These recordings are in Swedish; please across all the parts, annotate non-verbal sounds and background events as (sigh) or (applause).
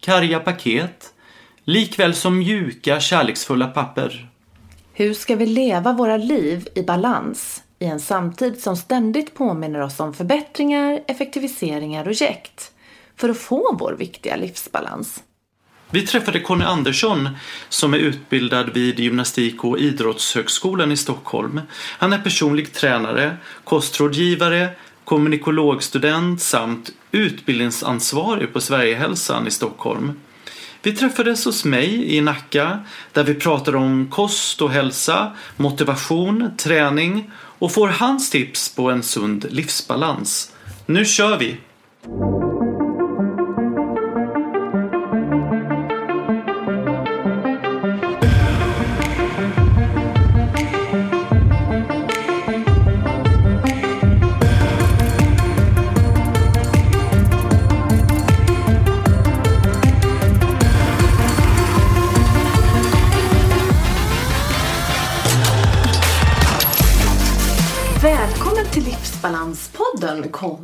karga paket likväl som mjuka, kärleksfulla papper. Hur ska vi leva våra liv i balans i en samtid som ständigt påminner oss om förbättringar, effektiviseringar och jäkt för att få vår viktiga livsbalans? Vi träffade Conny Andersson som är utbildad vid Gymnastik och idrottshögskolan i Stockholm. Han är personlig tränare, kostrådgivare, kommunikologstudent samt utbildningsansvarig på Sverigehälsan i Stockholm. Vi träffades hos mig i Nacka där vi pratade om kost och hälsa, motivation, träning och får hans tips på en sund livsbalans. Nu kör vi!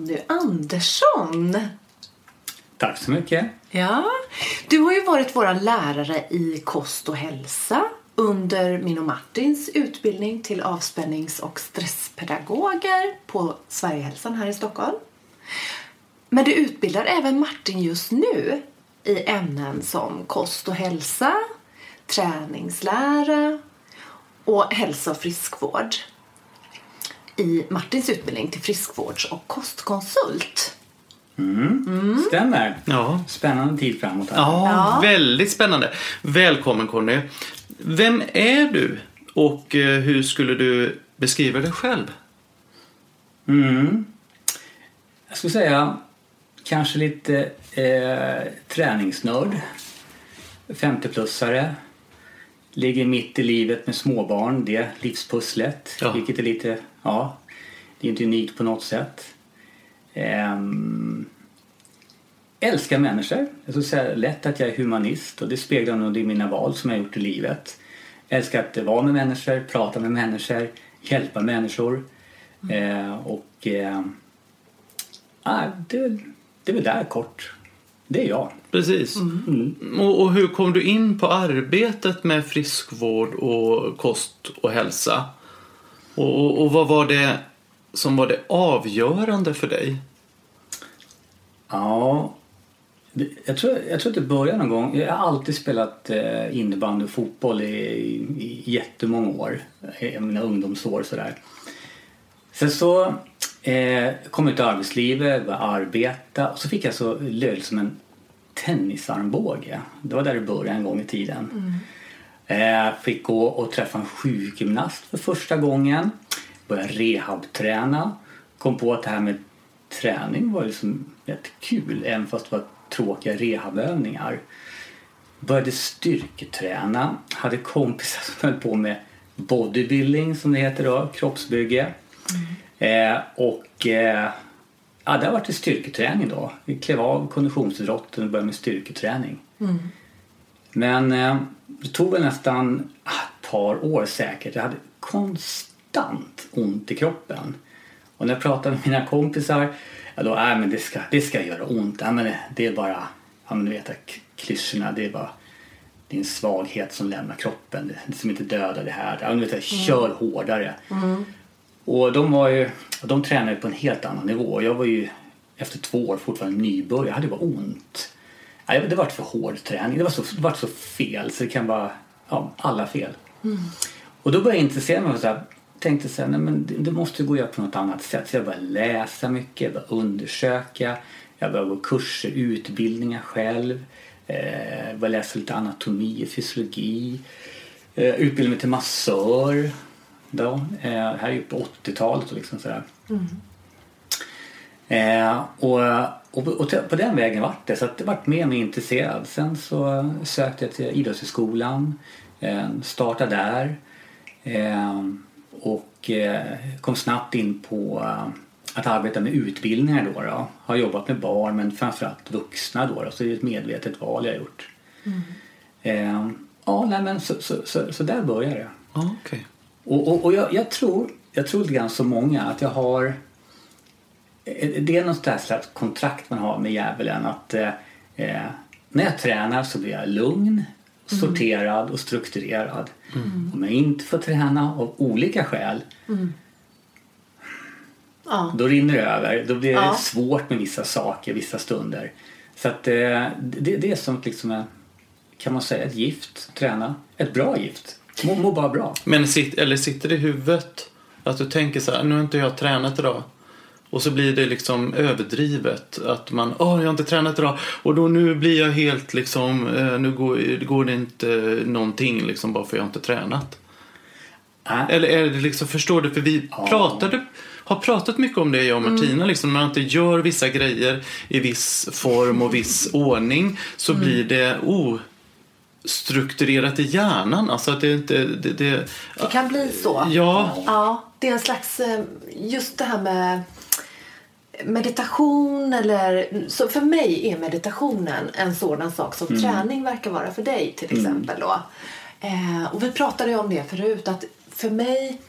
Conny Andersson. Tack så mycket. Ja, du har ju varit vår lärare i kost och hälsa under min och Martins utbildning till avspännings och stresspedagoger på Sverigehälsan här i Stockholm. Men du utbildar även Martin just nu i ämnen som kost och hälsa, träningslära och hälsa och friskvård i Martins utbildning till friskvårds och kostkonsult. Stämmer. Ja. Spännande tid framåt. Här. Ja, Ja. väldigt spännande. Välkommen Conny. Vem är du och eh, hur skulle du beskriva dig själv? Mm. Jag skulle säga kanske lite eh, träningsnörd. 50-plussare. Ligger mitt i livet med småbarn, det livspusslet. Ja. Vilket är lite, ja, det är inte unikt på något sätt. Ehm, älskar människor. Jag skulle säga lätt att jag är humanist och det speglar nog i mina val som jag har gjort i livet. Älskar att vara med människor, prata med människor, hjälpa människor. Eh, och eh, ah, det, det är väl där kort. Det är jag. Precis. Mm. Och, och hur kom du in på arbetet med friskvård och kost och hälsa? Och, och, och vad var det som var det avgörande för dig? Ja, jag tror, jag tror att det började någon gång. Jag har alltid spelat eh, innebandy och fotboll i, i, i jättemånga år. I mina ungdomsår sådär. Sen så eh, kom ut i arbetslivet, började arbeta och så fick jag så löjligt som en tennisarmbåge. Det var där det började en gång i tiden. Eh, fick gå och träffa en sjukgymnast för första gången. Började rehabträna. Kom på att det här med träning var liksom rätt kul även fast det var tråkiga rehabövningar. Började styrketräna. Hade kompisar (laughs) som höll på med bodybuilding som det heter då, kroppsbygge. Eh, och eh, ja, det har varit styrketräning då. Vi klev av konditionsidrotten och började med styrketräning. Men eh, det tog väl nästan ett par år säkert. Jag hade konstant ont i kroppen. Och när jag pratade med mina kompisar, ja då, äh, men det ska, det ska göra ont. Ja, men det, det är bara, ja men du vet klyschorna, det är bara det är en svaghet som lämnar kroppen, det som inte dödar det här. Ja, men du vet, kör hårdare. Och de var ju, de tränade på en helt annan nivå. Jag var ju efter två år fortfarande nybörjare. Jag hade bara ont. Det var för hård träning. Det var så, det var så fel så det kan vara ja, alla fel. Och då började jag intressera mig för så här, tänkte så här, nej men det, det måste gå att göra på något annat sätt. Så jag började läsa mycket, jag började undersöka, jag började gå kurser, utbildningar själv. Eh, började läsa lite anatomi, fysiologi. Eh, utbildade mig till massör. Då, eh, här är ju på 80-talet och liksom sådär. Eh, och, och, och på den vägen vart det. Så att det vart mer och mer intresserad. Sen så sökte jag till Idrottshögskolan. Eh, startade där. Eh, och eh, kom snabbt in på eh, att arbeta med utbildningar då. då. Har jobbat med barn men framförallt vuxna då. då. Så det är ett medvetet val jag har gjort. Eh, ja, nej, men så, så, så, så där började det. Ja, okej. Och, och, och jag, jag tror, jag tror lite grann som många att jag har eh, det är något slags kontrakt man har med djävulen att eh, eh, när jag tränar så blir jag lugn, sorterad och strukturerad. Om jag inte får träna av olika skäl Ja. då rinner det över. Då blir det Ja. svårt med vissa saker vissa stunder. Så att eh, det, det är som liksom kan man säga ett gift, träna. Ett bra gift. Må, må bara bra. Men sit, eller sitter det i huvudet att du tänker så här, nu har inte jag tränat idag. Och så blir det liksom överdrivet. Att man, åh jag har inte tränat idag. Och då nu blir jag helt liksom, eh, nu går, går det inte någonting liksom bara för jag har inte tränat. Äh, Eller är det liksom, förstår du? För vi Ja. pratade, har pratat mycket om det jag och Martina. Liksom, när man inte gör vissa grejer i viss form och viss (laughs) ordning så blir det ostrukturerat i hjärnan. Alltså att det inte... Det, det, Det kan bli så. ja, Ja, det är en slags, eh, just det här med meditation eller, så för mig är meditationen en sådan sak som träning verkar vara för dig till exempel då. Eh, och vi pratade ju om det förut att för mig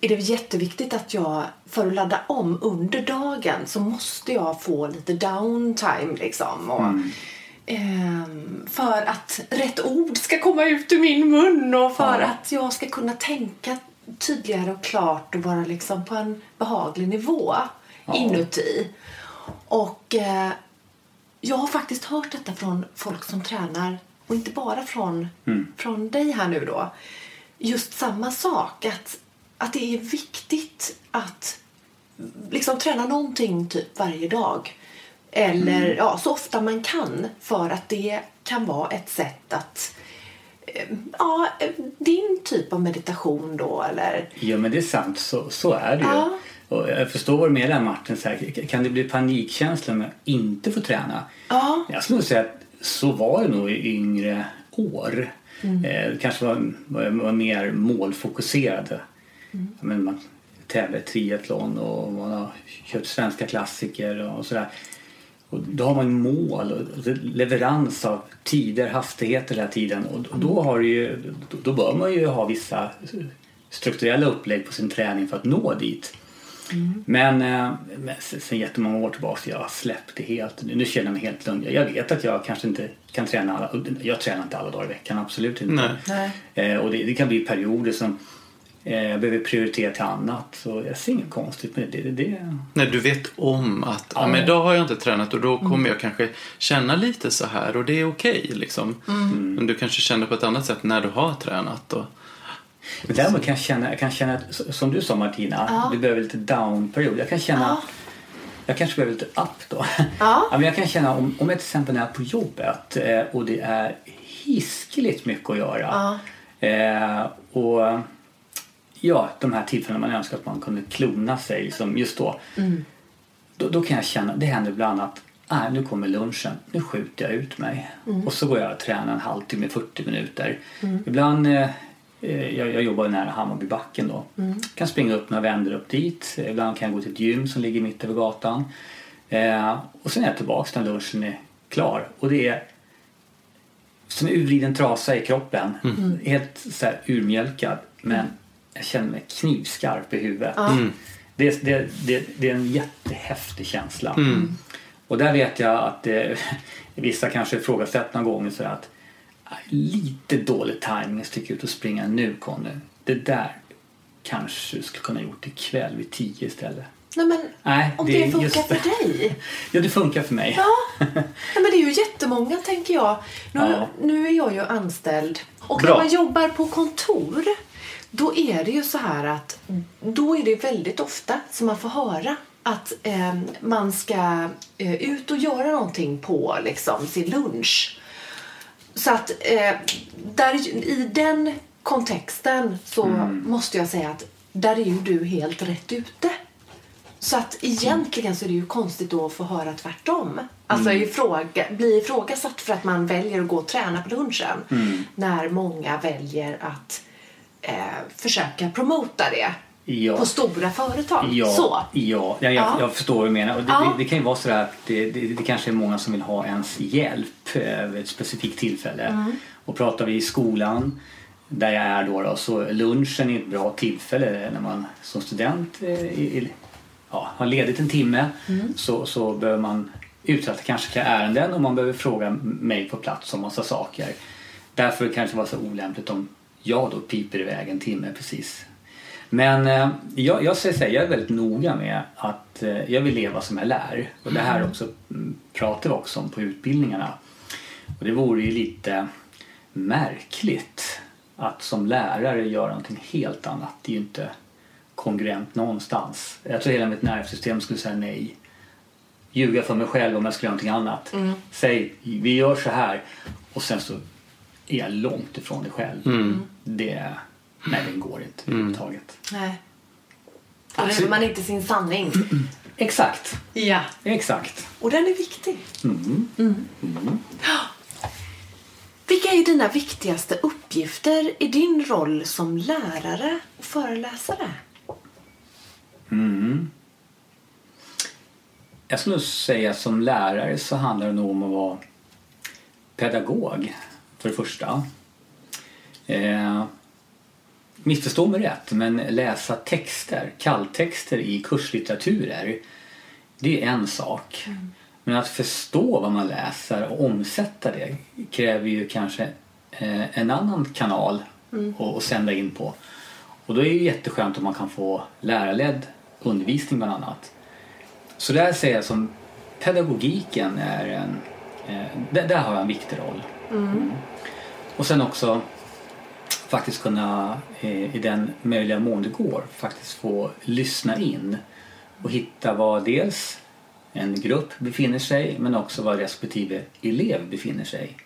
är det jätteviktigt att jag för att ladda om under dagen så måste jag få lite downtime liksom. Och, ehm, för att rätt ord ska komma ut ur min mun och för Ja. att jag ska kunna tänka tydligare och klart och vara liksom på en behaglig nivå Ja. inuti. Och eh, jag har faktiskt hört detta från folk som tränar och inte bara från, från dig här nu då. Just samma sak, att, att det är viktigt att liksom träna någonting typ varje dag. Eller ja, så ofta man kan för att det kan vara ett sätt att eh, Ja, eh, din typ av meditation då eller? Ja men det är sant, så, så är det ju. Ja. Och jag förstår vad du menar Martin, så här, kan det bli panikkänsla med att inte få träna? Ja. Jag skulle säga att så var det nog i yngre år. Eh, kanske var, var, var mer målfokuserade. Men man tävlar i triathlon och man har kört svenska klassiker och sådär. Och då har man mål och leverans av tider, hastigheter hela tiden. Och då, har ju, då, bör man ju ha vissa strukturella upplägg på sin träning för att nå dit. Men, eh, men sen jättemånga år tillbaka, jag har släppt det helt. Nu känner jag mig helt lugn. Jag vet att jag kanske inte kan träna alla, jag tränar inte alla dagar i veckan, absolut inte. Nej. Nej. Eh, och det, det kan bli perioder som jag behöver prioritera till annat. Så jag ser inget konstigt med det. det, det När du vet om att ja. men idag har jag inte tränat och då kommer jag kanske känna lite så här och det är okej. liksom. Men du kanske känner på ett annat sätt när du har tränat. Och, Men däremot kan jag känna, jag kan känna att, som du sa Martina, Ja. du behöver lite down-period. Jag kan känna, Ja. jag kanske behöver lite up då. Ja. (laughs) men jag kan känna om, om jag till exempel är på jobbet eh, och det är hiskeligt mycket att göra. Ja. Eh, och ja, de här tillfällena man önskar att man kunde klona sig liksom just då. då. Då kan jag känna, det händer ibland att Nej, nu kommer lunchen. Nu skjuter jag ut mig. Och så går jag och tränar en halvtimme, 40 minuter. Ibland, eh, eh, jag, jag jobbar nära Hammarbybacken då. Kan springa upp några vändor upp dit. Ibland kan jag gå till ett gym som ligger mitt över gatan. Eh, och sen är jag tillbaka när lunchen är klar. Och det är som en urvriden trasa i kroppen. Helt så här urmjölkad. Men jag känner mig knivskarp i huvudet. Det, är- det, det, det är en jättehäftig känsla. Och där vet jag att eh, (laughs) vissa kanske ifrågasätter någon gång så att "Ah, lite dålig timing att sticka ut och springa nu Conny. Det där kanske du skulle kunna gjort ikväll vid tio istället. Nej, men Nej, om det det, funkar just för det. (laughs) dig. Ja, det funkar för mig. Ja. (laughs) ja, men det är ju jättemånga tänker jag. Nu, Ja. nu är jag ju anställd och Bra. när man jobbar på kontor då är det ju så här att då är det väldigt ofta som man får höra att eh, man ska eh, ut och göra någonting på liksom, sin lunch. Så att eh, där, i den kontexten så måste jag säga att där är ju du helt rätt ute. Så att egentligen så är det ju konstigt då att få höra tvärtom. Alltså ifråga, bli ifrågasatt för att man väljer att gå och träna på lunchen. När många väljer att eh, försöka promota det Ja. på stora företag. Ja, Så. ja, ja, jag, Ja. jag förstår vad du menar. Det, det, det kan ju vara så att det, det, kanske är många som vill ha ens hjälp eh, vid ett specifikt tillfälle. Mm. Och pratar vi i skolan, där jag är då, då så lunchen är ett bra tillfälle när man som student eh, i, ja, har ledigt en timme Mm. så, så behöver man uträtta kanske flera ärenden och man behöver fråga mig på plats om massa saker. Därför kan det vara så olämpligt om jag då piper iväg en timme precis men eh, jag, jag säger så här, jag är väldigt noga med att eh, jag vill leva som jag lär. Och det här också mm, pratar vi också om på utbildningarna. Och det vore ju lite märkligt att som lärare göra någonting helt annat. Det är ju inte kongruent någonstans. Jag tror hela mitt nervsystem skulle säga nej. Ljuga för mig själv om jag skulle göra någonting annat. Säg, vi gör så här. Och sen så är jag långt ifrån det själv. Det, nej, det går inte överhuvudtaget. Nej. Då lever man inte sin sanning. (clears throat) Exakt, Ja. exakt. Och den är viktig. Mm. (gasps) Vilka är dina viktigaste uppgifter i din roll som lärare och föreläsare? Jag skulle säga att som lärare så handlar det nog om att vara pedagog för det första. Eh, missförstå mig rätt, men läsa texter, kalltexter i kurslitteraturer, det är en sak. Men att förstå vad man läser och omsätta det kräver ju kanske eh, en annan kanal att, att sända in på. Och då är det ju jätteskönt om man kan få lärarledd undervisning bland annat. Så där säger jag som pedagogiken är en... Eh, där, där har jag en viktig roll. Mm. Och sen också faktiskt kunna eh, i den möjliga mån det går faktiskt få lyssna in och hitta vad dels en grupp befinner sig men också var respektive elev befinner sig.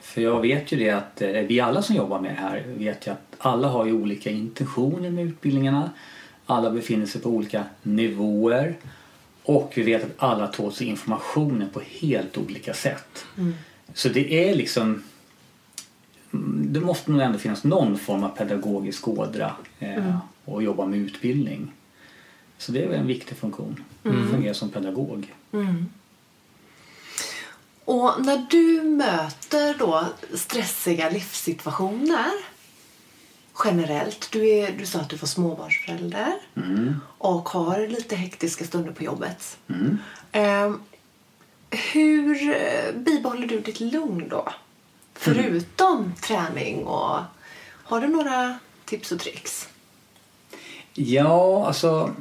För jag vet ju det att eh, vi alla som jobbar med det här vet ju att alla har ju olika intentioner med utbildningarna. Alla befinner sig på olika nivåer och vi vet att alla tar sig informationen på helt olika sätt. Så det är liksom mm, det måste nog ändå finnas någon form av pedagogisk ådra eh, och jobba med utbildning. Så det är väl en viktig funktion. Mm. Fungera som pedagog. Och när du möter då stressiga livssituationer generellt. Du, är, du sa att du var småbarnsförälder och har lite hektiska stunder på jobbet. Eh, hur eh, bibehåller du ditt lugn då? Förutom träning och... Har du några tips och tricks? Ja, alltså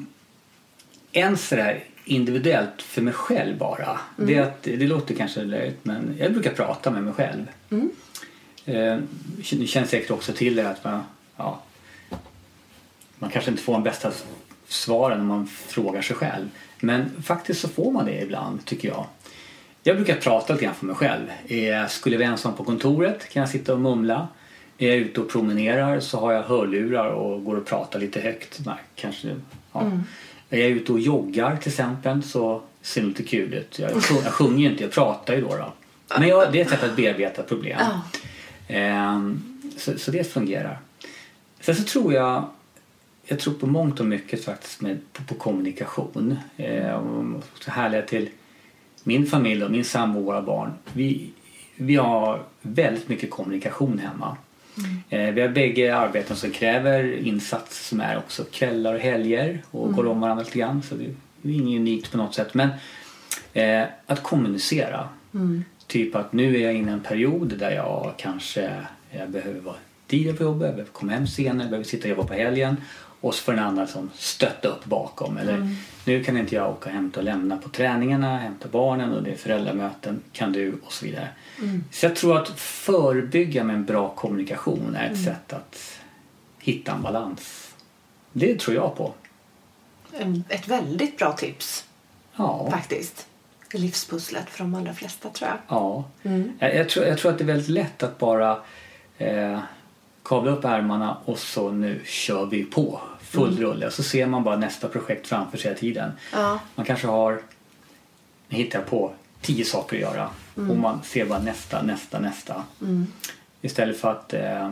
en sådär individuellt för mig själv bara. Det, är att, det låter kanske löjligt men jag brukar prata med mig själv. Eh, Ni känner säkert också till det att man, ja, man kanske inte får de bästa svaren när man frågar sig själv. Men faktiskt så får man det ibland tycker jag. Jag brukar prata lite grann för mig själv. Jag- Skulle jag vara ensam på kontoret kan jag sitta och mumla. Är jag ute och promenerar så har jag hörlurar och går och pratar lite högt. Nej, kanske, ja. Är jag ute och joggar till exempel så ser det lite kul ut. Jag, sjung- jag sjunger ju inte, jag pratar ju då. då. Men jag, det är ett sätt att bearbeta problem. Ehm, så, så det fungerar. Sen så tror jag jag tror på mångt och mycket faktiskt med, på, på kommunikation. Eh, och så härliga till min familj och min sambo och våra barn. Vi, vi har väldigt mycket kommunikation hemma. Eh, vi har bägge arbeten som kräver insats som är också kvällar och helger och går om varandra lite grann. Så det är inget unikt på något sätt. Men eh, att kommunicera. Typ att nu är jag inne i en period där jag kanske jag behöver vara tidigare på jobbet, jag behöver komma hem senare, jag behöver sitta och jobba på helgen. Och så får den andra som stötta upp bakom. Eller nu kan inte jag åka och hämta och lämna på träningarna, hämta barnen och det är föräldramöten. Kan du? Och så vidare. Så jag tror att förebygga med en bra kommunikation är ett sätt att hitta en balans. Det tror jag på. Ett väldigt bra tips Ja. faktiskt. Livspusslet för de allra flesta tror jag. Ja. Jag, jag, tror, jag tror att det är väldigt lätt att bara eh, kavla upp ärmarna och så nu kör vi på. full rulle och så ser man bara nästa projekt framför sig hela tiden. Ja. Man kanske har, nu hittar jag på, tio saker att göra och man ser bara nästa, nästa, nästa. Istället för att eh,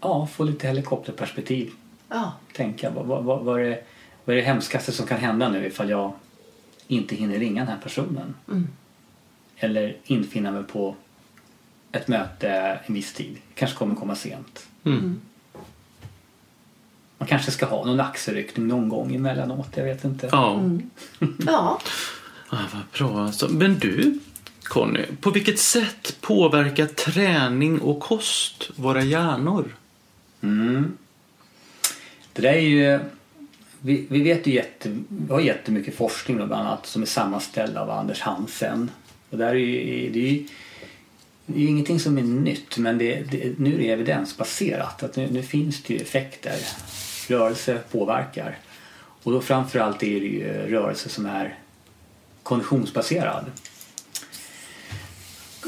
ja, få lite helikopterperspektiv. Ja. Tänka, vad, vad, vad, vad, är det, vad är det hemskaste som kan hända nu ifall jag inte hinner ringa den här personen? Eller infinna mig på ett möte en viss tid. kanske kommer komma sent. Mm. Man kanske ska ha någon axelryckning någon gång emellanåt, jag vet inte. Ja. (laughs) Ja. Ah, vad bra. Alltså. Men du, Conny, på vilket sätt påverkar träning och kost våra hjärnor? Mm. Det där är ju... Vi, vi vet ju jätte, vi har jättemycket forskning bland annat som är sammanställd av Anders Hansen. Och där är ju, det är ju det är ju ingenting som är nytt men det, det, nu är det evidensbaserat. Att nu, nu finns det ju effekter. Rörelse påverkar. Och då framförallt är det ju eh, rörelse som är konditionsbaserad.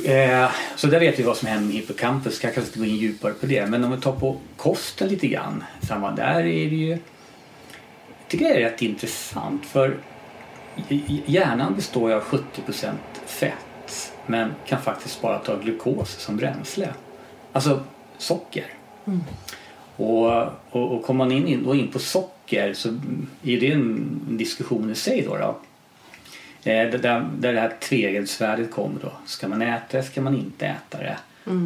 Eh, så där vet vi vad som händer med hippocampus. Jag kanske inte gå in djupare på det. Men om vi tar på kosten lite grann. Samma där är det ju... Jag tycker det är rätt intressant för hjärnan består ju av 70% fett men kan faktiskt bara ta glukos som bränsle. Alltså socker. Och, och, och kommer man in, då in på socker så är det en diskussion i sig då. då. Eh, där, där det här tvegränssvärdet kommer då. Ska man äta det? Ska man inte äta det?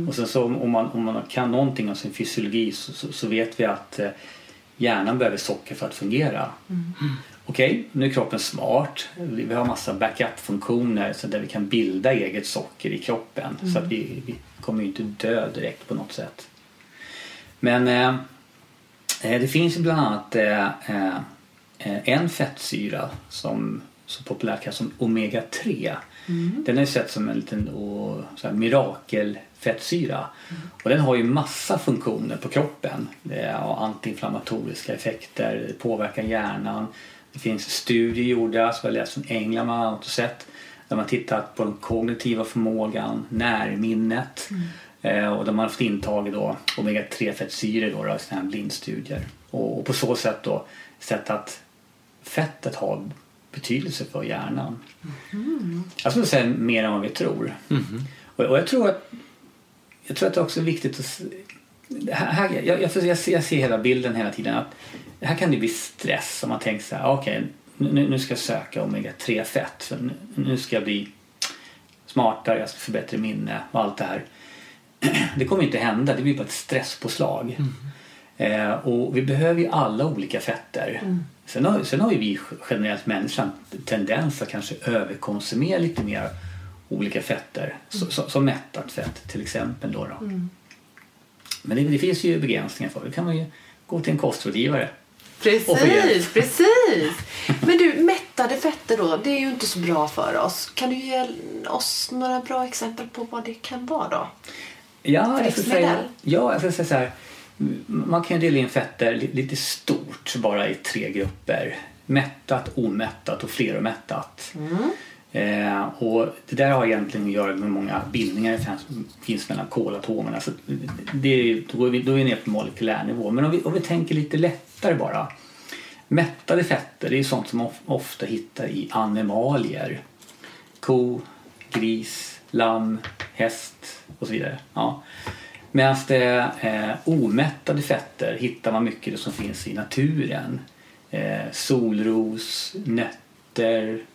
Och sen så om man, om man kan någonting om sin fysiologi så, så, så vet vi att eh, hjärnan behöver socker för att fungera. Okej, nu är kroppen smart. Vi har massa backup-funktioner så där vi kan bilda eget socker i kroppen. Så att vi, vi kommer ju inte dö direkt på något sätt. Men eh, eh, det finns bland annat eh, eh, en fettsyra som så populärt kallas som omega-3. Den är sett som en liten och, så här, mirakelfettsyra. Och den har ju massa funktioner på kroppen. Det har antiinflammatoriska effekter, påverkar hjärnan. Det finns studier gjorda som jag läst från England bland annat och sett där man tittat på den kognitiva förmågan, närminnet eh, och där man har fått intaget då omega-3 fettsyror då, då, i sådana här blindstudier. Och, och på så sätt då sett att fettet har betydelse för hjärnan. Jag skulle säga mer än vad vi tror. Och, och jag tror att jag tror att det också är viktigt att här, jag, jag, jag, ser, jag ser hela bilden hela tiden att här kan det bli stress om man tänker så här, okej nu, nu ska jag söka omega-3 fett för nu, nu ska jag bli smartare, jag ska få bättre minne och allt det här. (clears throat) Det kommer inte hända, det blir bara ett stresspåslag. Eh, och vi behöver ju alla olika fetter. Sen, har, sen har ju vi generellt människan tendens att kanske överkonsumera lite mer olika fetter. Så, så, som mättat fett till exempel. Då, då. Men det, det finns ju begränsningar för det. kan man ju gå till en kostrådgivare. Precis, precis. (laughs) Men du, mättade fetter då, det är ju inte så bra för oss. Kan du ge oss några bra exempel på vad det kan vara då? Ja, jag ska säga, ja, jag ska säga så här. Man kan ju dela in fetter li- lite stort bara i tre grupper. Mättat, omättat och fleromättat. Eh, och det där har egentligen att göra med hur många bindningar det finns, mellan kolatomerna. Så det, då, är vi, då är vi nere på molekylär nivå. Men om vi, om vi tänker lite lättare bara. Mättade fetter det är sånt som man of- ofta hittar i animalier. Ko, gris, lamm, häst och så vidare. Ja. Medan det eh, omättade fetter hittar man mycket som finns i naturen. Eh, solros, nötter,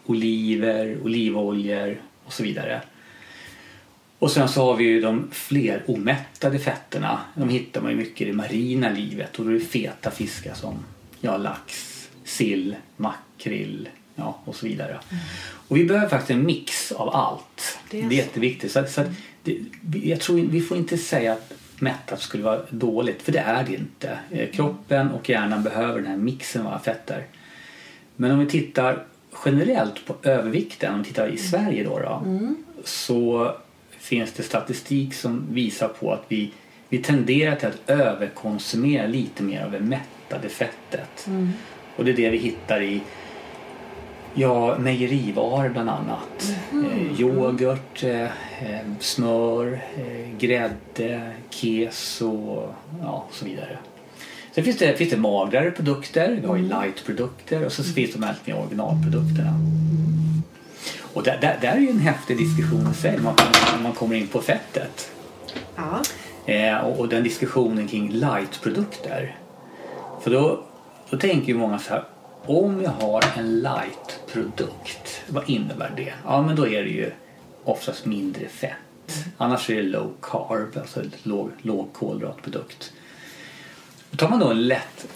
oliver, olivoljor och så vidare. Och sen så har vi ju de fler omättade fetterna. De hittar man ju mycket i det marina livet och då är det feta fiskar som ja, lax, sill, makrill ja, och så vidare. Och vi behöver faktiskt en mix av allt. Det Det är är, jätteviktigt. Så, så det, jag tror, vi får inte säga att mättat skulle vara dåligt, för det är det inte. Eh, Kroppen och hjärnan behöver den här mixen av fetter. Men om vi tittar generellt på övervikten, om vi tittar i Sverige då, då så finns det statistik som visar på att vi, vi tenderar till att överkonsumera lite mer av det mättade fettet. Och det är det vi hittar i Ja, mejerivaror bland annat. Eh, yoghurt, eh, eh, smör, eh, grädde, keso ja, och så vidare. Sen finns det, finns det magrare produkter, vi har ju light-produkter och så finns de lite originalprodukterna. Och där, där, där är ju en häftig diskussion i sig när man, när man kommer in på fettet. Ja. Eh, och, och den diskussionen kring light-produkter. För då, då tänker ju många så här, om jag har en light-produkt, vad innebär det? Ja, men då är det ju oftast mindre fett. Annars är det low carb, alltså låg, låg kolhydratprodukt. Tar man då en lätt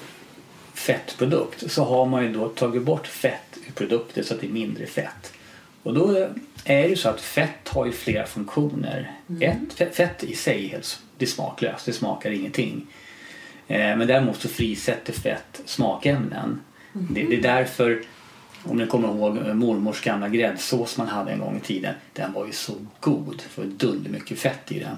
fettprodukt så har man ju då tagit bort fett ur produkten så att det är mindre fett. Och då är det ju så att fett har ju flera funktioner. Ett, fe- fett i sig det är smaklöst, det smakar ingenting. Eh, men däremot så frisätter fett smakämnen. Det, det är därför, om ni kommer ihåg eh, mormors gamla gräddsås man hade en gång i tiden. Den var ju så god, för det var mycket fett i den.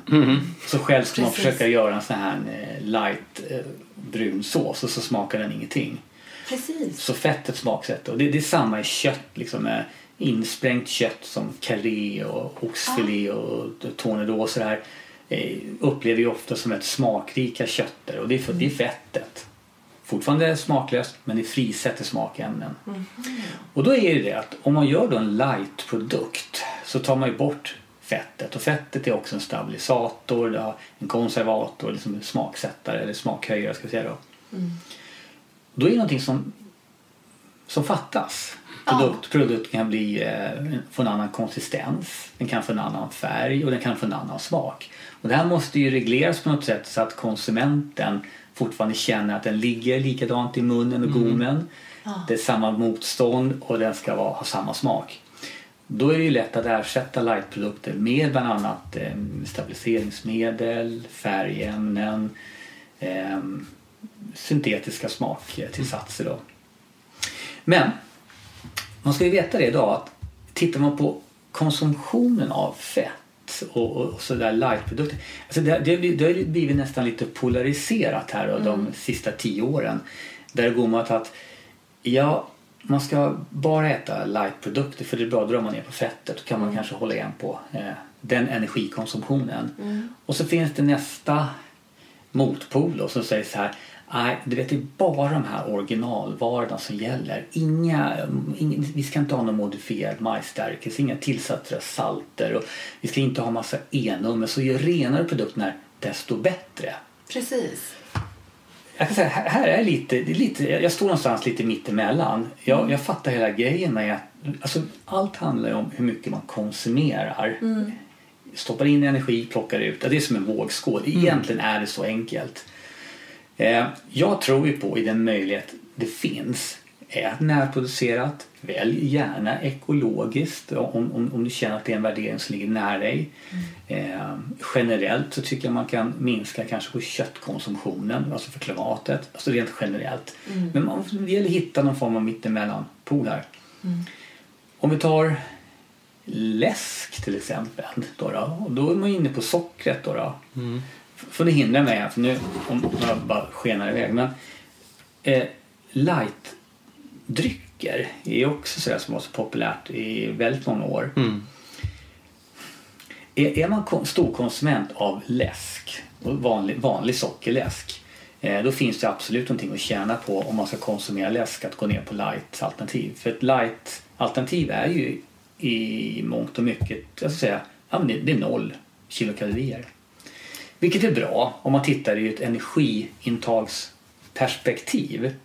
Så själv ska man försöka göra en sån här eh, light eh, brun sås och så smakar den ingenting. Precis. Så fettet smaksätter. Och det, det är samma i kött. Liksom, med insprängt kött som karré och oxfilé och tournedos och sådär. Upplever ju ofta som ett smakrika kötter och det är, för, det är fettet. Fortfarande smaklöst men det frisätter smakämnen. Och då är det att om man gör då en light-produkt så tar man ju bort fettet och fettet är också en stabilisator, en konservator, liksom en smaksättare eller smakhöjare ska vi säga då. Då är det någonting som, som fattas. Produkt, Produkten kan bli, eh, få en annan konsistens, den kan få en annan färg och den kan få en annan smak. Och det här måste ju regleras på något sätt så att konsumenten fortfarande känner att den ligger likadant i munnen och gommen. Det är samma motstånd och den ska vara, ha samma smak. Då är det ju lätt att ersätta lightprodukter med bland annat eh, stabiliseringsmedel, färgämnen, eh, syntetiska smaktillsatser. Då. Men man ska ju veta det idag att tittar man på konsumtionen av fett och, och, och sådär lightprodukter. Alltså det, det, det har blivit nästan lite polariserat här då, de sista tio åren. Där det går mot att ja, man ska bara äta lightprodukter för det är bra, drar man ner på fettet då kan man kanske hålla igen på eh, den energikonsumtionen. Och så finns det nästa motpol då, som säger så här Nej, du vet det är bara de här originalvarorna som gäller. Inga, ing, vi ska inte ha någon modifierad majsstärkelse, inga tillsatta salter och vi ska inte ha massa E-nummer. Så ju renare produkten är, desto bättre. Precis. Jag kan säga, här är lite, det är lite, jag står någonstans lite mittemellan. Jag, jag fattar hela grejen med att alltså, allt handlar ju om hur mycket man konsumerar. Stoppar in energi, plockar ut. Det är som en vågskål. Egentligen är det så enkelt. Eh, jag tror ju på i den möjlighet det finns. Ät närproducerat. Välj gärna ekologiskt om, om, om du känner att det är en värdering som ligger nära dig. Eh, generellt så tycker jag man kan minska kanske på köttkonsumtionen, alltså för klimatet. Alltså rent generellt. Men man, det gäller att hitta någon form av mittemellan-pool här. Om vi tar läsk till exempel. Då, då, och då är man inne på sockret. Då, då. Får ni hindra mig här, för nu om jag bara skenar iväg. Men eh, lightdrycker är också sådär som var så populärt i väldigt många år. Mm. Är, är man kon- storkonsument av läsk, vanlig, vanlig sockerläsk, eh, då finns det absolut någonting att tjäna på om man ska konsumera läsk att gå ner på light-alternativ. För ett light-alternativ är ju i mångt och mycket, jag ska säga, ja, det är noll kilokalorier. Vilket är bra om man tittar i ett energiintagsperspektiv.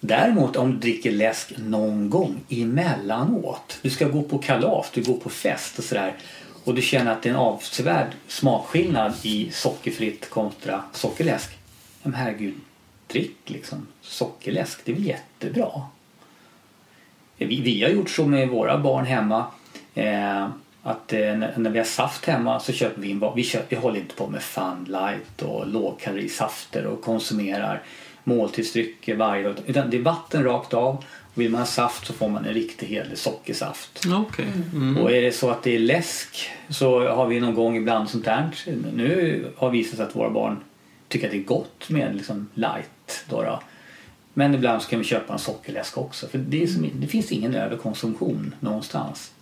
Däremot om du dricker läsk någon gång emellanåt. Du ska gå på kalas, du går på fest och sådär. Och du känner att det är en avsevärd smakskillnad i sockerfritt kontra sockerläsk. Men herregud, drick liksom sockerläsk. Det är väl jättebra. Vi, vi har gjort så med våra barn hemma. Eh, att eh, när, vi har saft hemma så köper vi in, vi, köper, vi håller inte på med Fun Light och lågkalorisafter och konsumerar måltidsdrycker varje dag. Utan det är vatten rakt av. Och vill man ha saft så får man en riktig helig sockersaft. Okej. Mm. Och är det så att det är läsk så har vi någon gång ibland sånt där. Nu har det visat sig att våra barn tycker att det är gott med liksom light. Då då. Men ibland så kan vi köpa en sockerläsk också. För det, är som, det finns ingen överkonsumtion någonstans.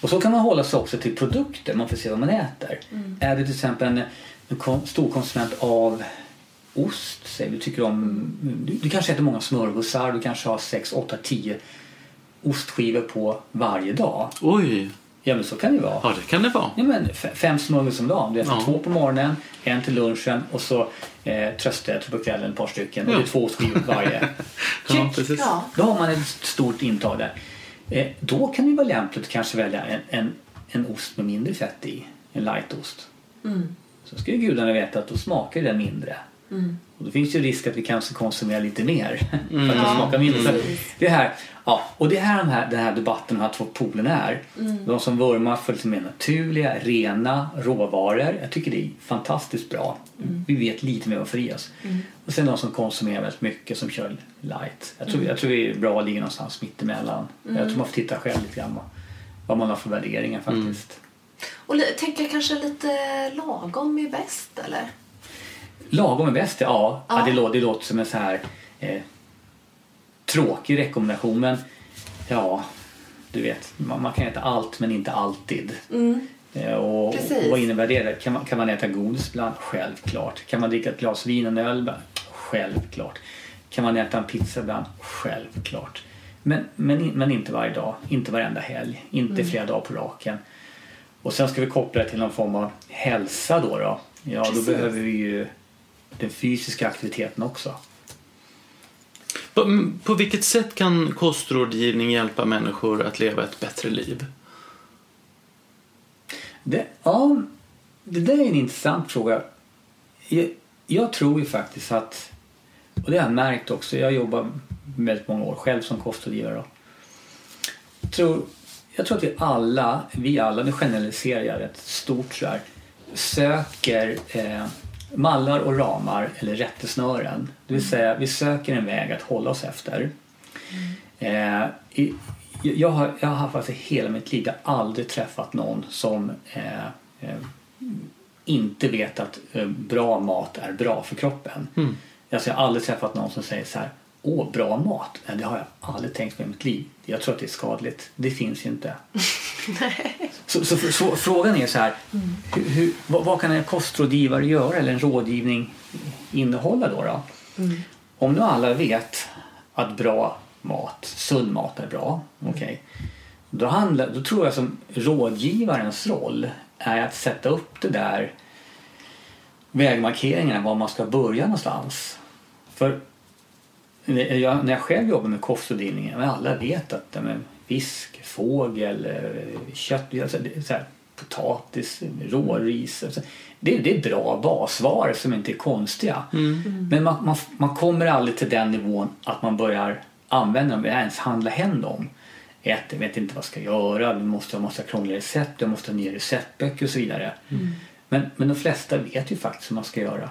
Och så kan man hålla sig också till produkter. Man får se vad man äter. Är du till exempel en, en stor konsument av ost. Säg, du, tycker om, du, du kanske äter många smörgåsar, du kanske har 6, 8, 10 ostskivor på varje dag. Oj! Ja men så kan det vara. Ja, det kan det vara. Ja, men fem smörgås om dagen. Du äter Ja. två på morgonen, en till lunchen och så eh, tröstäter på kvällen ett par stycken. Och Ja. det är två ostskivor på varje. (laughs) Ja, Check. precis. Ja. Då har man ett stort intag där. Eh, då kan det vara lämpligt att kanske välja en, en, en ost med mindre fett i. En lightost. Mm. Så ska ju gudarna veta att då smakar den mindre. Mm. Och då finns ju risk att vi kanske konsumerar lite mer (laughs) för att den Ja, smakar mindre. Så det här, ja, och det är här den här, den här debatten de här två polerna är. De som vurmar för lite mer naturliga, rena råvaror. Jag tycker det är fantastiskt bra. Vi vet lite mer vad i oss. Och sen de som konsumerar väldigt mycket som kör light. Jag tror, jag tror det är bra att ligga någonstans mittemellan. Jag tror man får titta själv lite grann vad, man har för värderingar faktiskt. Och tänker jag kanske lite lagom är bäst eller? Lagom är bäst, ja. ja. Ja. det, låter, det låter som en så här eh, tråkig rekommendation men ja, du vet, man, man kan äta allt men inte alltid. Mm. Eh, och, och vad innebär det? Kan man, kan man äta godis ibland? Självklart. Kan man dricka ett glas vin och en öl? Självklart. Kan man äta en pizza ibland? Självklart. Men, men, men inte varje dag, inte varenda helg, inte flera dagar på raken. Och sen ska vi koppla det till någon form av hälsa då. då. Ja, Precis. då behöver vi ju den fysiska aktiviteten också. På, på vilket sätt kan kostrådgivning hjälpa människor att leva ett bättre liv? Det, ja, det där är en intressant fråga. Jag, jag tror ju faktiskt att, och det har jag märkt också, jag jobbar väldigt många år själv som kostrådgivare. Jag tror, jag tror att vi alla, vi alla, nu generaliserar jag rätt stort så här, söker eh, mallar och ramar eller rättesnören. Det vill säga vi söker en väg att hålla oss efter. Eh, i, jag, har, jag har haft alltså hela mitt liv, aldrig träffat någon som eh, eh, inte vet att eh, bra mat är bra för kroppen. Mm. Alltså, jag har aldrig träffat någon som säger så här Åh, bra mat? Nej, det har jag aldrig tänkt på i mitt liv. Jag tror att det är skadligt. Det finns ju inte. (laughs) så, så, så, frågan är så här, hur, hur, vad, vad kan en kostrådgivare göra eller en rådgivning innehålla då? då? Om nu alla vet att bra mat, sund mat är bra, okej. Då, handlar, då tror jag som rådgivarens roll är att sätta upp det där vägmarkeringarna var man ska börja någonstans. För jag, när jag själv jobbar med kostrådgivning, men alla vet att men, fisk, fågel, kött, alltså, så här, potatis, råris. Alltså, det, det är bra basvaror som inte är konstiga. Men man, man, man kommer aldrig till den nivån att man börjar använda dem, ens handla hem dem. Ett, jag vet inte vad jag ska göra, vi måste ha massa krångliga recept, jag måste ha nya receptböcker och så vidare. Men, men de flesta vet ju faktiskt hur man ska göra.